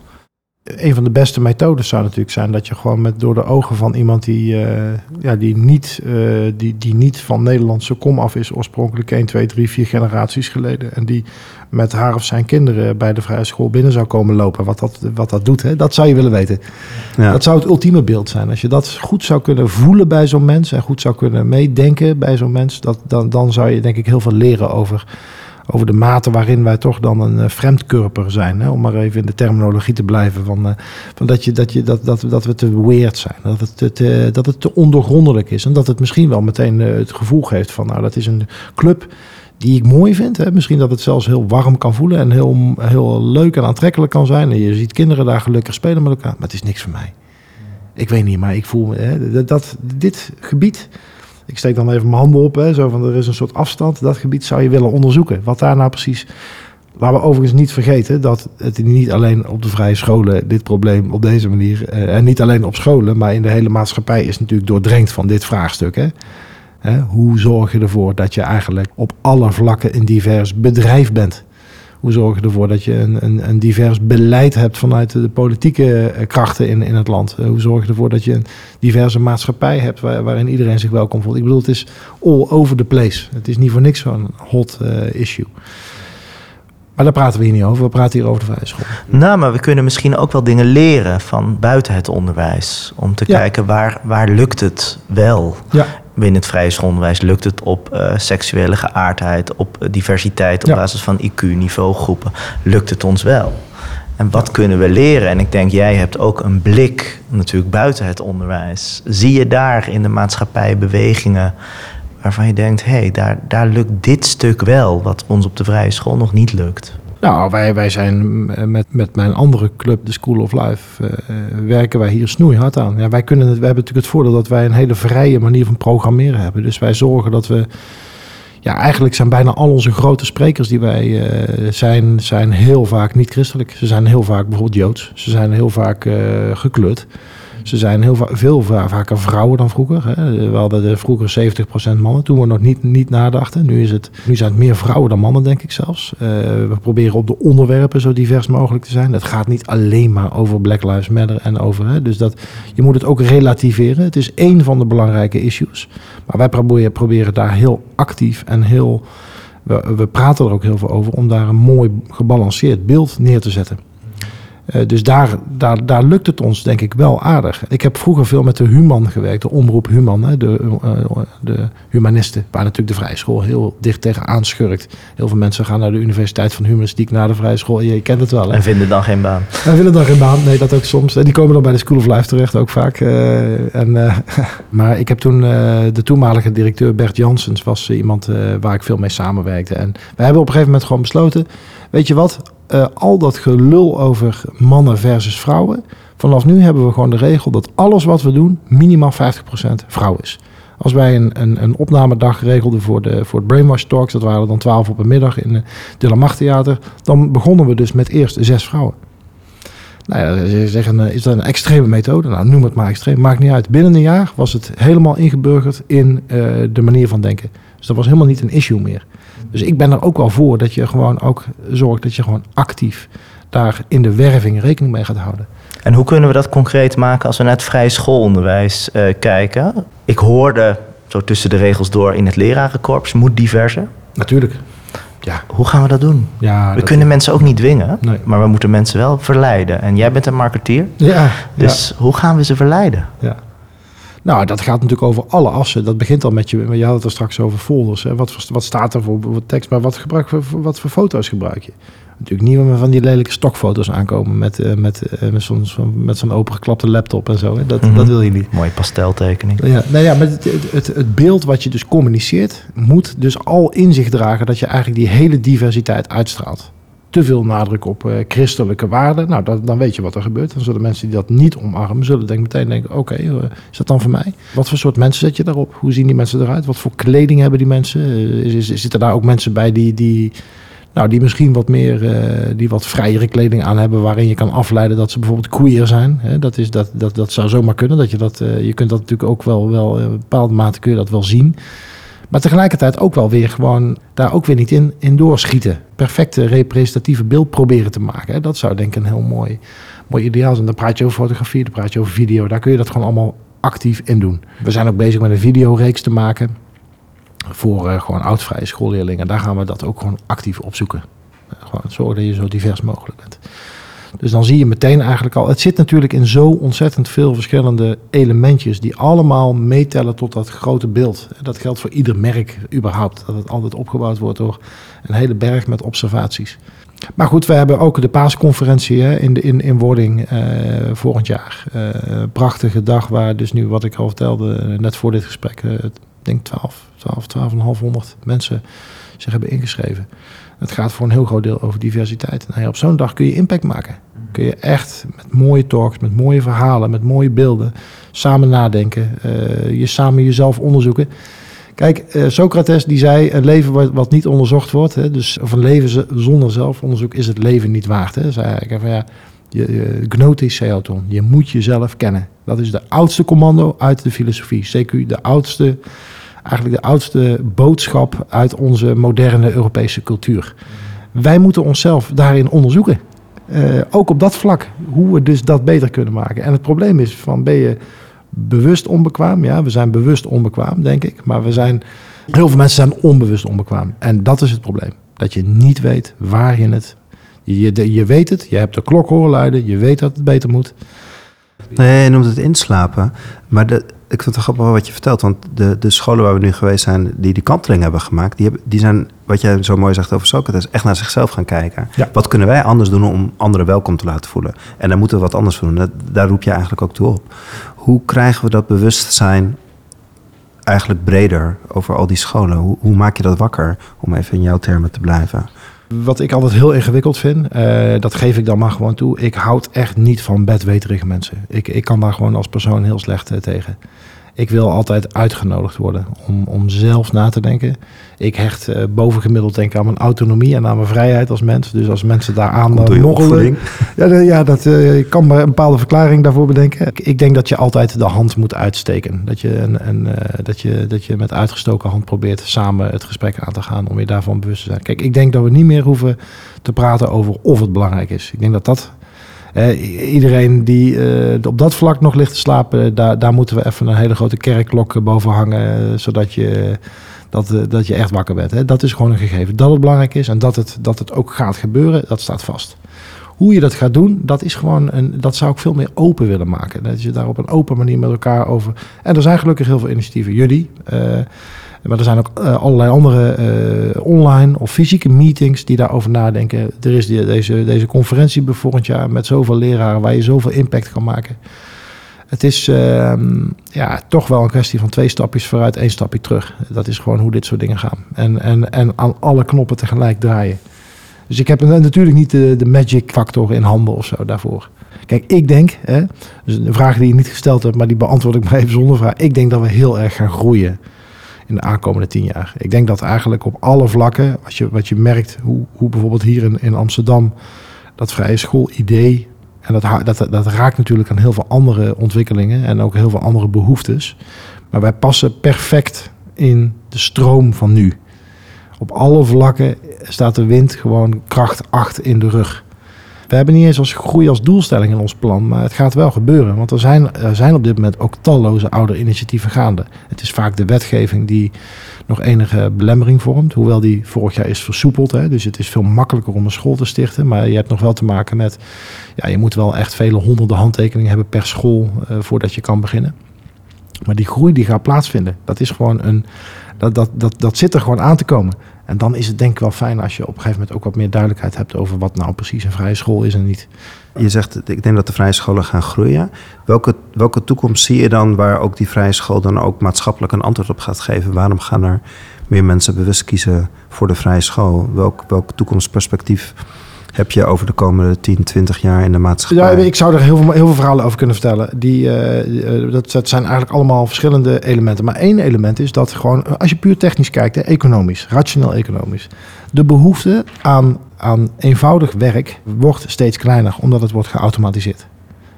Een van de beste methodes zou natuurlijk zijn dat je gewoon met door de ogen van iemand die, eh, ja, die, niet, eh, die, die niet van Nederlandse kom af is, oorspronkelijk 1, 2, 3, 4 generaties geleden. En die met haar of zijn kinderen bij de vrije school binnen zou komen lopen. Wat dat, wat dat doet, hè? dat zou je willen weten. Ja. Dat zou het ultieme beeld zijn. Als je dat goed zou kunnen voelen bij zo'n mens en goed zou kunnen meedenken bij zo'n mens, dat, dan, dan zou je denk ik heel veel leren over, over de mate waarin wij toch dan een uh, vreemdkurper zijn. Hè? Om maar even in de terminologie te blijven. Van, uh, van dat, je, dat, je, dat, dat, dat we te weird zijn. Dat het, te, te, dat het te ondoorgrondelijk is. En dat het misschien wel meteen uh, het gevoel geeft van nou dat is een club die ik mooi vind. Hè? Misschien dat het zelfs heel warm kan voelen en heel, heel leuk en aantrekkelijk kan zijn. En je ziet kinderen daar gelukkig spelen met elkaar. Maar het is niks voor mij. Ik weet niet, maar ik voel hè, dat dit gebied. Ik steek dan even mijn handen op, hè, zo van er is een soort afstand. Dat gebied zou je willen onderzoeken. Wat daar nou precies. Laten we overigens niet vergeten dat het niet alleen op de vrije scholen dit probleem op deze manier. Eh, en niet alleen op scholen, maar in de hele maatschappij is natuurlijk doordrenkt van dit vraagstuk. Hè. Hoe zorg je ervoor dat je eigenlijk op alle vlakken een divers bedrijf bent? Hoe zorg je ervoor dat je een, een, een, divers beleid hebt vanuit de politieke krachten in, in het land? Hoe zorg je ervoor dat je een diverse maatschappij hebt waar, waarin iedereen zich welkom voelt? Ik bedoel, het is all over the place. Het is niet voor niks zo'n hot uh, issue. Maar daar praten we hier niet over. We praten hier over de vrije school. Nou, maar we kunnen misschien ook wel dingen leren van buiten het onderwijs. Om te ja. kijken waar, waar lukt het wel. Ja. Binnen het vrije schoolonderwijs lukt het op uh, seksuele geaardheid, op uh, diversiteit, op ja. basis van IQ, niveaugroepen. Lukt het ons wel? En wat kunnen we leren? En ik denk, jij hebt ook een blik natuurlijk buiten het onderwijs. Zie je daar in de maatschappij bewegingen waarvan je denkt, hé, hey, daar, daar lukt dit stuk wel, wat ons op de vrije school nog niet lukt? Nou, wij, wij zijn met, met mijn andere club, de School of Life, uh, werken wij hier snoeihard aan. Ja, wij, kunnen het, hebben natuurlijk het voordeel dat wij een hele vrije manier van programmeren hebben. Dus wij zorgen dat we. Ja, eigenlijk zijn bijna al onze grote sprekers die wij uh, zijn, zijn heel vaak niet christelijk. Ze zijn heel vaak bijvoorbeeld Joods. Ze zijn heel vaak uh, gekleurd. Ze zijn heel veel va vaker vrouwen dan vroeger. Hè. We hadden de vroeger 70% mannen toen we nog niet, niet nadachten. Nu, is het, nu zijn het meer vrouwen dan mannen, denk ik zelfs. Uh, we proberen op de onderwerpen zo divers mogelijk te zijn. Het gaat niet alleen maar over Black Lives Matter en over. Hè. Dus dat, je moet het ook relativeren. Het is één van de belangrijke issues. Maar wij proberen, proberen daar heel actief en heel. We, we praten er ook heel veel over om daar een mooi gebalanceerd beeld neer te zetten. Uh, dus daar, daar, daar lukt het ons denk ik wel aardig. Ik heb vroeger veel met de Human gewerkt, de omroep Human, hè, de, uh, de humanisten, waar natuurlijk de vrije school heel dicht tegenaan schurkt. Heel veel mensen gaan naar de Universiteit van Humanistiek, naar de vrije school. Je kent het wel. Hè? En vinden dan geen baan. En vinden dan geen baan, nee, dat ook soms. Die komen dan bij de School of Life terecht, ook vaak. Uh, en, <laughs> maar ik heb toen, de toenmalige directeur Bert Janssens was iemand waar ik veel mee samenwerkte. En wij hebben op een gegeven moment gewoon besloten, weet je wat, uh, al dat gelul over mannen versus vrouwen. Vanaf nu hebben we gewoon de regel dat alles wat we doen minimaal 50% vrouw is. Als wij een, een, een opnamedag regelden voor, de, voor het Brainwash Talks, dat waren dan twaalf op een middag in het De La Theater, dan begonnen we dus met eerst zes vrouwen. Nou ja, ze zeggen, eh, is dat een extreme methode? Nou, noem het maar extreem, maakt niet uit. Binnen een jaar was het helemaal ingeburgerd in uh, de manier van denken. Dus dat was helemaal niet een issue meer. Dus ik ben er ook wel voor dat je gewoon ook zorgt dat je gewoon actief daar in de werving rekening mee gaat houden. En hoe kunnen we dat concreet maken als we naar het vrije schoolonderwijs uh, kijken? Ik hoorde zo tussen de regels door in het lerarenkorps moet diverser. Natuurlijk. Ja. Hoe gaan we dat doen? Ja, we kunnen mensen ook niet dwingen, nee. maar we moeten mensen wel verleiden. En jij bent een marketeer, ja, dus ja. hoe gaan we ze verleiden? Ja. Nou, dat gaat natuurlijk over alle assen. Dat begint al met je. Je had het er straks over folders. Hè. Wat, wat staat er voor, voor tekst, maar wat, gebruik, wat voor foto's gebruik je? Natuurlijk niet meer van die lelijke stokfoto's aankomen met, uh, met, uh, met zo'n zo met zo'n opengeklapte laptop en zo. Hè. Dat, Mhm. mm -hmm. dat wil je niet. Mooie pasteltekening. Ja, nou ja, maar het, het, het, beeld wat je dus communiceert, moet dus al in zich dragen dat je eigenlijk die hele diversiteit uitstraalt. Te veel nadruk op uh, christelijke waarden, nou dat, dan weet je wat er gebeurt. Dan zullen mensen die dat niet omarmen, zullen denk meteen denken, oké, okay, is dat dan voor mij? Wat voor soort mensen zet je daarop? Hoe zien die mensen eruit? Wat voor kleding hebben die mensen? Is, is, zitten daar ook mensen bij die... die nou, die misschien wat meer, uh, die wat vrijere kleding aan hebben, waarin je kan afleiden dat ze bijvoorbeeld queer zijn. Dat, is, dat, dat, dat zou zomaar kunnen. Dat je, dat, je kunt dat natuurlijk ook wel, wel in bepaalde mate kun je dat wel zien. Maar tegelijkertijd ook wel weer gewoon daar ook weer niet in, in doorschieten. Perfecte representatieve beeld proberen te maken. Dat zou denk ik een heel mooi, mooi ideaal zijn. Dan praat je over fotografie, dan praat je over video. Daar kun je dat gewoon allemaal actief in doen. We zijn ook bezig met een videoreeks te maken voor uh, gewoon oudvrije schoolleerlingen. Daar gaan we dat ook gewoon actief opzoeken. Gewoon zorgen dat je zo divers mogelijk bent. Dus dan zie je meteen eigenlijk al... Het zit natuurlijk in zo ontzettend veel verschillende elementjes... die allemaal meetellen tot dat grote beeld. Dat geldt voor ieder merk überhaupt. Dat het altijd opgebouwd wordt door een hele berg met observaties. Maar goed, we hebben ook de paasconferentie hè, in, in, in Wording uh, volgend jaar. Uh, prachtige dag waar dus nu, wat ik al vertelde, net voor dit gesprek... Uh, ik denk 12, 12, 12.500 mensen zich hebben ingeschreven. Het gaat voor een heel groot deel over diversiteit. Nou ja, op zo'n dag kun je impact maken. Kun je echt met mooie talks, met mooie verhalen, met mooie beelden... samen nadenken, uh, je samen jezelf onderzoeken... Kijk, uh, Socrates die zei, een leven wat, niet onderzocht wordt, hè, dus of een leven zonder zelfonderzoek is het leven niet waard. Hè. Zei hij van ja, je, je, je moet jezelf kennen. Dat is de oudste commando uit de filosofie. CQ, de oudste, eigenlijk de oudste boodschap uit onze moderne Europese cultuur. Wij moeten onszelf daarin onderzoeken. Uh, ook op dat vlak, hoe we dus dat beter kunnen maken. En het probleem is van, ben je bewust onbekwaam. Ja, we zijn bewust onbekwaam, denk ik. Maar we zijn, heel veel mensen zijn onbewust onbekwaam. En dat is het probleem. Dat je niet weet waar je het... Je, je, je weet het, je hebt de klok horen luiden, je weet dat het beter moet. Nee, je noemt het inslapen. Maar de, ik vind het grappig wat je vertelt. Want de, de scholen waar we nu geweest zijn, die die kanteling hebben gemaakt... die, hebben, die zijn, wat jij zo mooi zegt over Socrates, echt naar zichzelf gaan kijken. Ja. Wat kunnen wij anders doen om anderen welkom te laten voelen? En daar moeten we wat anders voor doen. Dat, daar roep je eigenlijk ook toe op. Hoe krijgen we dat bewustzijn eigenlijk breder over al die scholen? Hoe, hoe maak je dat wakker, om even in jouw termen te blijven? Wat ik altijd heel ingewikkeld vind, uh, dat geef ik dan maar gewoon toe. Ik houd echt niet van bedweterige mensen. Ik, ik kan daar gewoon als persoon heel slecht uh, tegen. Ik wil altijd uitgenodigd worden om, om zelf na te denken. Ik hecht uh, bovengemiddeld denk aan mijn autonomie en aan mijn vrijheid als mens. Dus als mensen daaraan uh, moggelen... Ja, <laughs> ja dat, uh, ik kan me een bepaalde verklaring daarvoor bedenken. Ik, ik, denk dat je altijd de hand moet uitsteken. Dat je, een, een, dat, je, dat je met uitgestoken hand probeert samen het gesprek aan te gaan... om je daarvan bewust te zijn. Kijk, ik denk dat we niet meer hoeven te praten over of het belangrijk is. Ik denk dat dat... Iedereen die uh, op dat vlak nog ligt te slapen, daar, daar moeten we even een hele grote kerkklok boven hangen, uh, zodat je, dat, dat je echt wakker bent. Hè. Dat is gewoon een gegeven. Dat het belangrijk is en dat het, dat het ook gaat gebeuren, dat staat vast. Hoe je dat gaat doen, dat is gewoon een, dat zou ik veel meer open willen maken. Dat je daar op een open manier met elkaar over. En er zijn gelukkig heel veel initiatieven. Jullie. Maar er zijn ook uh, allerlei andere uh, online of fysieke meetings die daarover nadenken. Er is die, deze, deze conferentie volgend jaar met zoveel leraren waar je zoveel impact kan maken. Het is uh, ja, toch wel een kwestie van twee stapjes vooruit, één stapje terug. Dat is gewoon hoe dit soort dingen gaan. En, en, en aan alle knoppen tegelijk draaien. Dus ik heb natuurlijk niet de, de magic factor in handen of zo daarvoor. Kijk, ik denk, hè, dus een vraag die je niet gesteld hebt, maar die beantwoord ik maar even zonder vraag. Ik denk dat we heel erg gaan groeien in de aankomende tien jaar. Ik denk dat eigenlijk op alle vlakken, wat je, wat je merkt, hoe, hoe bijvoorbeeld hier in, in Amsterdam dat vrije school-idee, en dat, dat, dat raakt natuurlijk aan heel veel andere ontwikkelingen en ook heel veel andere behoeftes. Maar wij passen perfect in de stroom van nu. Op alle vlakken staat de wind gewoon kracht 8 in de rug. We hebben niet eens als groei als doelstelling in ons plan, maar het gaat wel gebeuren. Want er zijn, er zijn op dit moment ook talloze oude initiatieven gaande. Het is vaak de wetgeving die nog enige belemmering vormt, hoewel die vorig jaar is versoepeld. Hè. Dus het is veel makkelijker om een school te stichten. Maar je hebt nog wel te maken met, ja, je moet wel echt vele honderden handtekeningen hebben per school eh, voordat je kan beginnen. Maar die groei die gaat plaatsvinden, dat is gewoon een, dat, dat, dat, dat zit er gewoon aan te komen. En dan is het denk ik wel fijn als je op een gegeven moment ook wat meer duidelijkheid hebt over wat nou precies een vrije school is en niet. Je zegt, ik denk dat de vrije scholen gaan groeien. Welke, welke toekomst zie je dan waar ook die vrije school dan ook maatschappelijk een antwoord op gaat geven? Waarom gaan er meer mensen bewust kiezen voor de vrije school? Welk, welk toekomstperspectief heb je over de komende 10, 20 jaar in de maatschappij? Ja, ik zou er heel veel, heel veel verhalen over kunnen vertellen. Die, eh, eh, dat, dat zijn eigenlijk allemaal verschillende elementen. Maar één element is dat gewoon, als je puur technisch kijkt, hè, economisch, rationeel economisch. De behoefte aan, aan eenvoudig werk wordt steeds kleiner, omdat het wordt geautomatiseerd.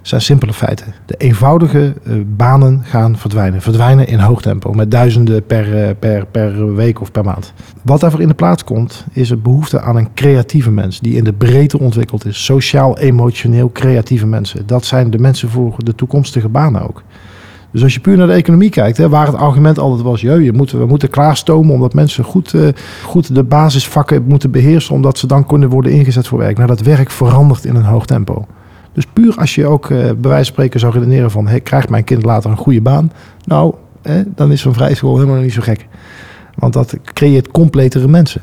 Zijn simpele feiten. De eenvoudige eh, banen gaan verdwijnen. Verdwijnen in hoog tempo, met duizenden per, eh, per, per week of per maand. Wat daarvoor in de plaats komt, is een behoefte aan een creatieve mens. Die in de breedte ontwikkeld is. Sociaal, emotioneel creatieve mensen. Dat zijn de mensen voor de toekomstige banen ook. Dus als je puur naar de economie kijkt, hè, waar het argument altijd was: "Jee, je moet, we moeten klaarstomen omdat mensen goed, eh, goed de basisvakken moeten beheersen, omdat ze dan kunnen worden ingezet voor werk. Nou, dat werk verandert in een hoog tempo. Dus puur als je ook eh, bij wijze van spreken zou redeneren van... Hey, krijgt mijn kind later een goede baan? Nou, dan is zo'n vrije school helemaal niet zo gek. Want dat creëert completere mensen.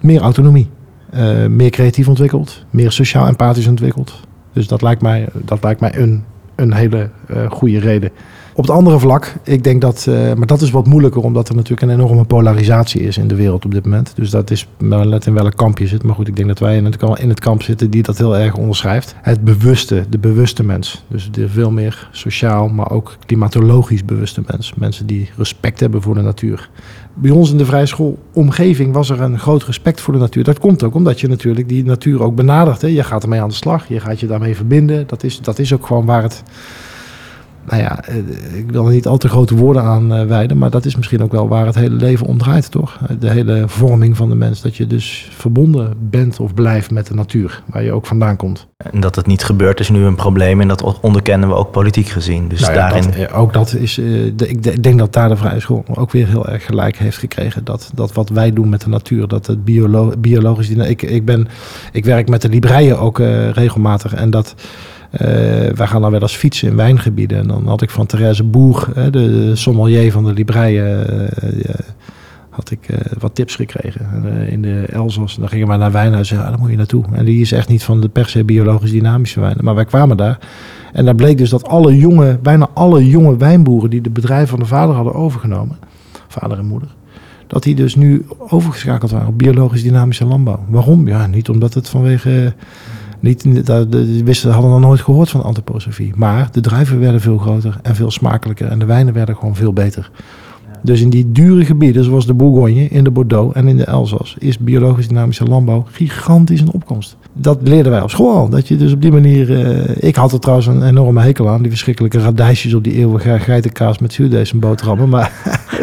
Meer autonomie. eh, meer creatief ontwikkeld. Meer sociaal empathisch ontwikkeld. Dus dat lijkt mij, dat lijkt mij een, een hele eh, goede reden. Op het andere vlak, ik denk dat, eh, maar dat is wat moeilijker, omdat er natuurlijk een enorme polarisatie is in de wereld op dit moment. Dus dat is net in welk kamp je zit. Maar goed, ik denk dat wij in het, in het kamp zitten die dat heel erg onderschrijft. Het bewuste, de bewuste mens. Dus de veel meer sociaal, maar ook klimatologisch bewuste mens. Mensen die respect hebben voor de natuur. Bij ons in de vrije schoolomgeving was er een groot respect voor de natuur. Dat komt ook omdat je natuurlijk die natuur ook benadert. Hè. Je gaat ermee aan de slag, je gaat je daarmee verbinden. Dat is, dat is ook gewoon waar het nou ja, eh, ik wil er niet al te grote woorden aan eh, wijden, maar dat is misschien ook wel waar het hele leven om draait, toch? De hele vorming van de mens, dat je dus verbonden bent of blijft met de natuur, waar je ook vandaan komt. En dat het niet gebeurt is nu een probleem en dat onderkennen we ook politiek gezien. Dus Nou ja, daarin... dat, eh, ook dat is, eh, ik de- denk dat daar de vrije school ook weer heel erg gelijk heeft gekregen. Dat, dat wat wij doen met de natuur, dat het biolo biologisch... Ik, ik, ben, ik werk met de libreien ook eh, regelmatig en dat... eh, wij gaan dan wel eens fietsen in wijngebieden. En dan had ik van Therese Boer, de, sommelier van de libreien, eh, eh, had ik wat tips gekregen. En, in de Elzas, dan gingen wij naar wijnhuizen. Ja, daar moet je naartoe. En die is echt niet van de per se biologisch dynamische wijnen. Maar wij kwamen daar. En daar bleek dus dat alle jonge, bijna alle jonge wijnboeren die de bedrijven van de vader hadden overgenomen, vader en moeder, dat die dus nu overgeschakeld waren op biologisch dynamische landbouw. Waarom? Ja, niet omdat het vanwege. Niet, dat- de- wisten, hadden nog nooit gehoord van antroposofie. Maar de druiven werden veel groter en veel smakelijker. En de wijnen werden gewoon veel beter. Dus in die dure gebieden, zoals de Bourgogne, in de Bordeaux en in de Elzas, is biologisch dynamische landbouw gigantisch in opkomst. Dat leerden wij op school al. Dat je dus op die manier. eh, ik had er trouwens een enorme hekel aan, die verschrikkelijke radijsjes op die eeuwige geitenkaas met zuurdees en boterhammen. Maar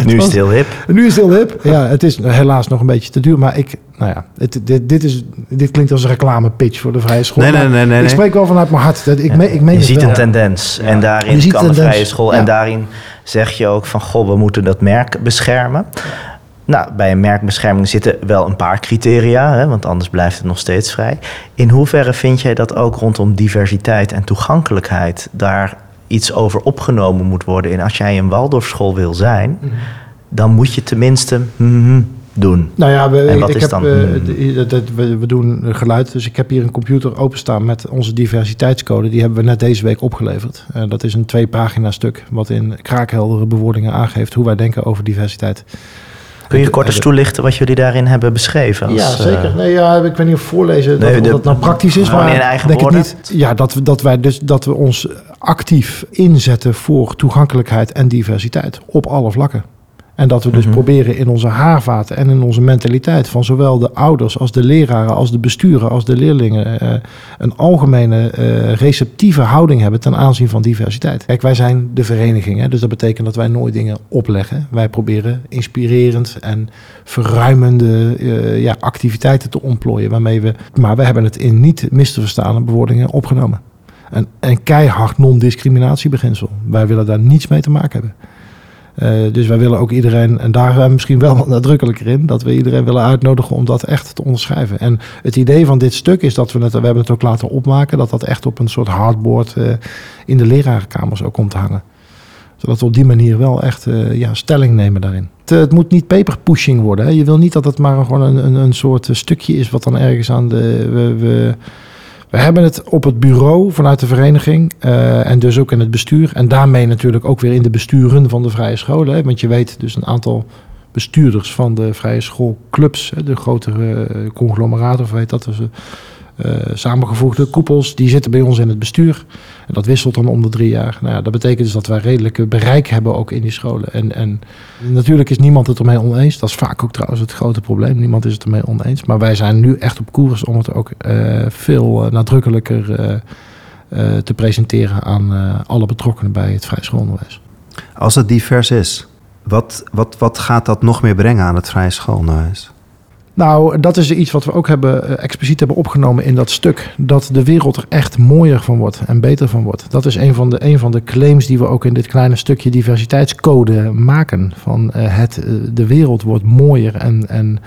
nu is het <laughs> heel hip. nu is het heel hip. Ja, het is helaas nog een beetje te duur. Maar ik, nou ja, het, dit, dit, is, dit klinkt als een reclamepitch voor de vrije school. Nee, nee, nee, nee, Ik spreek wel vanuit mijn hart. Dat, ik, me, ik meen je ziet wel. een tendens en daarin Je ziet kan de vrije school. ja. En daarin zeg je ook van, goh, we moeten dat merk beschermen. Nou, bij een merkbescherming zitten wel een paar criteria, hè, want anders blijft het nog steeds vrij. In hoeverre vind jij dat ook rondom diversiteit en toegankelijkheid daar iets over opgenomen moet worden? En als jij een Waldorfschool wil zijn, Mhm. dan moet je tenminste mhm doen. Nou ja, we, En wat ik is heb, dan? eh, we, we doen geluid. Dus ik heb hier een computer openstaan met onze diversiteitscode. Die hebben we net deze week opgeleverd. Eh, dat is een twee pagina stuk wat in kraakheldere bewoordingen aangeeft hoe wij denken over diversiteit. Kun je kort eens toelichten wat jullie daarin hebben beschreven? Als, ja, zeker. eh, Nee, ja, ik weet niet of voorlezen Nee, dat, de- dat nou praktisch is, gewoon maar in eigen denk niet. Ja, dat, we- dat wij dus dat we ons actief inzetten voor toegankelijkheid en diversiteit op alle vlakken. En dat we dus Mhm. proberen in onze haarvaten en in onze mentaliteit van zowel de ouders als de leraren, als de besturen, als de leerlingen eh, een algemene eh, receptieve houding hebben ten aanzien van diversiteit. Kijk, wij zijn de vereniging, hè, dus dat betekent dat wij nooit dingen opleggen. Wij proberen inspirerend en verruimende eh, ja, activiteiten te ontplooien waarmee we, maar we hebben het in niet mis te verstaande bewoordingen opgenomen. Een, een keihard non-discriminatiebeginsel. Wij willen daar niets mee te maken hebben. Eh, dus wij willen ook iedereen, en daar zijn we misschien wel <laughs> nadrukkelijker in, dat we iedereen willen uitnodigen om dat echt te onderschrijven. En het idee van dit stuk is dat we het, we hebben het ook laten opmaken, dat dat echt op een soort hardboard eh, in de lerarenkamers ook komt hangen. Zodat we op die manier wel echt eh, ja, stelling nemen daarin. Het, het moet niet paperpushing worden. Hè. Je wil niet dat het maar gewoon een, een, een soort stukje is wat dan ergens aan de. We, we, we hebben het op het bureau vanuit de vereniging eh, en dus ook in het bestuur. En daarmee natuurlijk ook weer in de besturen van de vrije scholen. Hè, want je weet dus een aantal bestuurders van de vrije schoolclubs, hè, de grotere eh, conglomeraten, of weet dat, dus, eh, samengevoegde koepels, die zitten bij ons in het bestuur. En dat wisselt dan om de drie jaar. Nou ja, dat betekent dus dat wij redelijk bereik hebben ook in die scholen. En, en natuurlijk is niemand het ermee oneens. Dat is vaak ook trouwens het grote probleem. Niemand is het ermee oneens. Maar wij zijn nu echt op koers om het ook eh, veel eh, nadrukkelijker eh, eh, te presenteren aan eh, alle betrokkenen bij het vrij schoolonderwijs. Als het divers is, wat, wat, wat gaat dat nog meer brengen aan het vrije schoolonderwijs? Nou, dat is iets wat we ook hebben, eh, expliciet hebben opgenomen in dat stuk. Dat de wereld er echt mooier van wordt en beter van wordt. Dat is een van de, van de claims die we ook in dit kleine stukje diversiteitscode maken. Van eh, het, eh, de wereld wordt mooier en, en,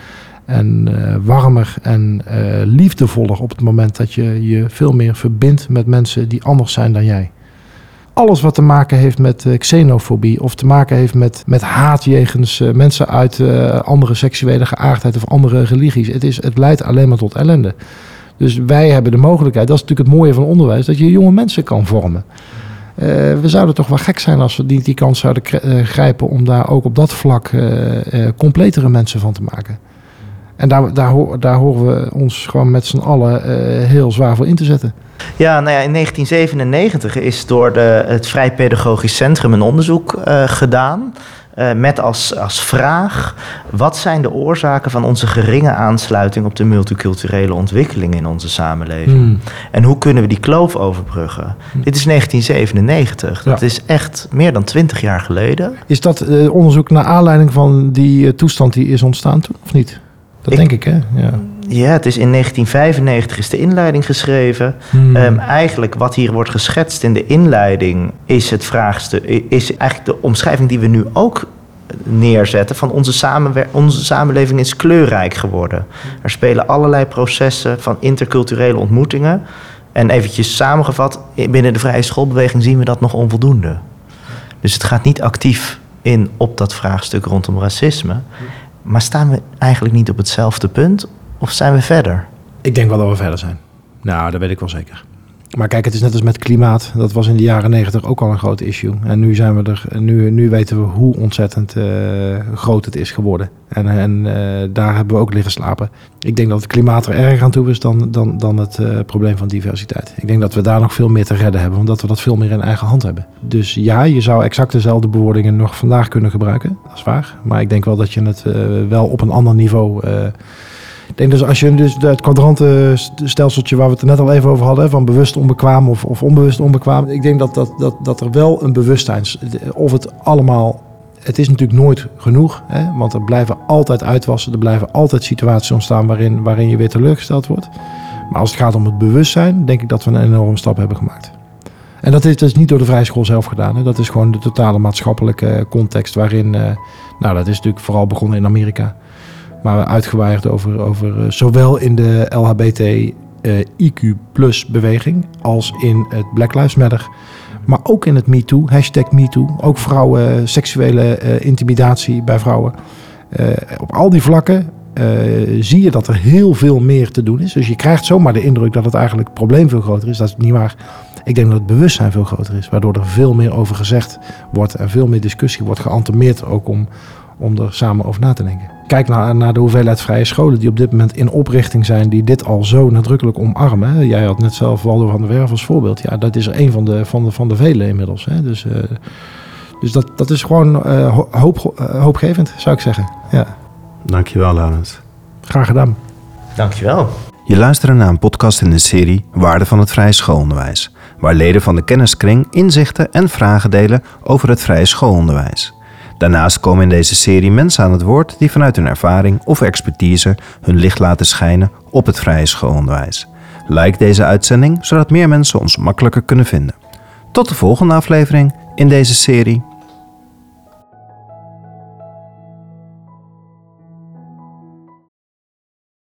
en warmer en liefdevoller op het moment dat je je veel meer verbindt met mensen die anders zijn dan jij alles wat te maken heeft met eh, xenofobie of te maken heeft met, met haat jegens eh, mensen uit eh, andere seksuele geaardheid of andere religies. Het, is, het leidt alleen maar tot ellende. Dus wij hebben de mogelijkheid, dat is natuurlijk het mooie van onderwijs, dat je jonge mensen kan vormen. We zouden toch wel gek zijn als we die, die kans zouden grijpen om daar ook op dat vlak completere mensen van te maken. En daar, daar, daar horen we ons gewoon met z'n allen eh, heel zwaar voor in te zetten. Ja, nou ja, in 1997 is door de, het Vrij Pedagogisch Centrum een onderzoek eh, gedaan. eh, met als, als vraag: wat zijn de oorzaken van onze geringe aansluiting op de multiculturele ontwikkeling in onze samenleving? Hmm. En hoe kunnen we die kloof overbruggen? Dit is 1997. Dat is echt meer dan 20 jaar geleden. Is dat onderzoek naar aanleiding van die toestand die is ontstaan toen, of niet? Dat Ik- denk ik, hè? Ja. Ja, het is in 1995 is de inleiding geschreven. Hmm. Ehm, eigenlijk wat hier wordt geschetst in de inleiding is het vraagstuk, is eigenlijk de omschrijving die we nu ook neerzetten van onze, samenwer- onze samenleving is kleurrijk geworden. Er spelen allerlei processen van interculturele ontmoetingen. En eventjes samengevat, binnen de vrije schoolbeweging zien we dat nog onvoldoende. Dus het gaat niet actief in op dat vraagstuk rondom racisme. Maar staan we eigenlijk niet op hetzelfde punt of zijn we verder? Ik denk wel dat we verder zijn. Nou, dat weet ik wel zeker. Maar kijk, het is net als met klimaat. Dat was in de jaren negentig ook al een groot issue. En nu zijn we er. Nu, nu weten we hoe ontzettend eh, groot het is geworden. En, en eh, daar hebben we ook liggen slapen. Ik denk dat het klimaat er erger aan toe is dan, dan, dan het eh, probleem van diversiteit. Ik denk dat we daar nog veel meer te redden hebben, omdat we dat veel meer in eigen hand hebben. Dus ja, je zou exact dezelfde bewoordingen nog vandaag kunnen gebruiken. Dat is waar. Maar ik denk wel dat je het wel op een ander niveau. Ik denk dus als je dus het kwadrantenstelseltje waar we het er net al even over hadden, van bewust onbekwaam of, of onbewust onbekwaam. Ik denk dat, dat, dat, dat er wel een bewustzijn. Of het allemaal. Het is natuurlijk nooit genoeg, hè, want er blijven altijd uitwassen. Er blijven altijd situaties ontstaan waarin, waarin je weer teleurgesteld wordt. Maar als het gaat om het bewustzijn, denk ik dat we een enorme stap hebben gemaakt. En dat is dus niet door de vrije school zelf gedaan. Hè. Dat is gewoon de totale maatschappelijke context waarin. eh, nou, dat is natuurlijk vooral begonnen in Amerika. Maar uitgewaaid over, over eh, zowel in de LHBT eh, IQ plus beweging als in het Black Lives Matter. Maar ook in het MeToo, hashtag MeToo. Ook vrouwen, eh, seksuele intimidatie bij vrouwen. Op al die vlakken zie je dat er heel veel meer te doen is. Dus je krijgt zomaar de indruk dat het eigenlijk het probleem veel groter is. Dat is niet waar. Ik denk dat het bewustzijn veel groter is. Waardoor er veel meer over gezegd wordt en veel meer discussie wordt geantemeerd ook om, om er samen over na te denken. Kijk naar, naar de hoeveelheid vrije scholen die op dit moment in oprichting zijn, die dit al zo nadrukkelijk omarmen. Hè. Jij had net zelf Waldo van der Werf als voorbeeld. Ja, dat is er een van de, van de, van de vele inmiddels. Hè. Dus, uh, dus dat, dat is gewoon uh, hoop, uh, hoopgevend, zou ik zeggen. Ja. Dankjewel, Laurens. Graag gedaan. Dankjewel. Je luistert naar een podcast in de serie Waarde van het Vrije Schoolonderwijs, waar leden van de kenniskring inzichten en vragen delen over het vrije schoolonderwijs. Daarnaast komen in deze serie mensen aan het woord die vanuit hun ervaring of expertise hun licht laten schijnen op het vrije schoolonderwijs. Like deze uitzending zodat meer mensen ons makkelijker kunnen vinden. Tot de volgende aflevering in deze serie.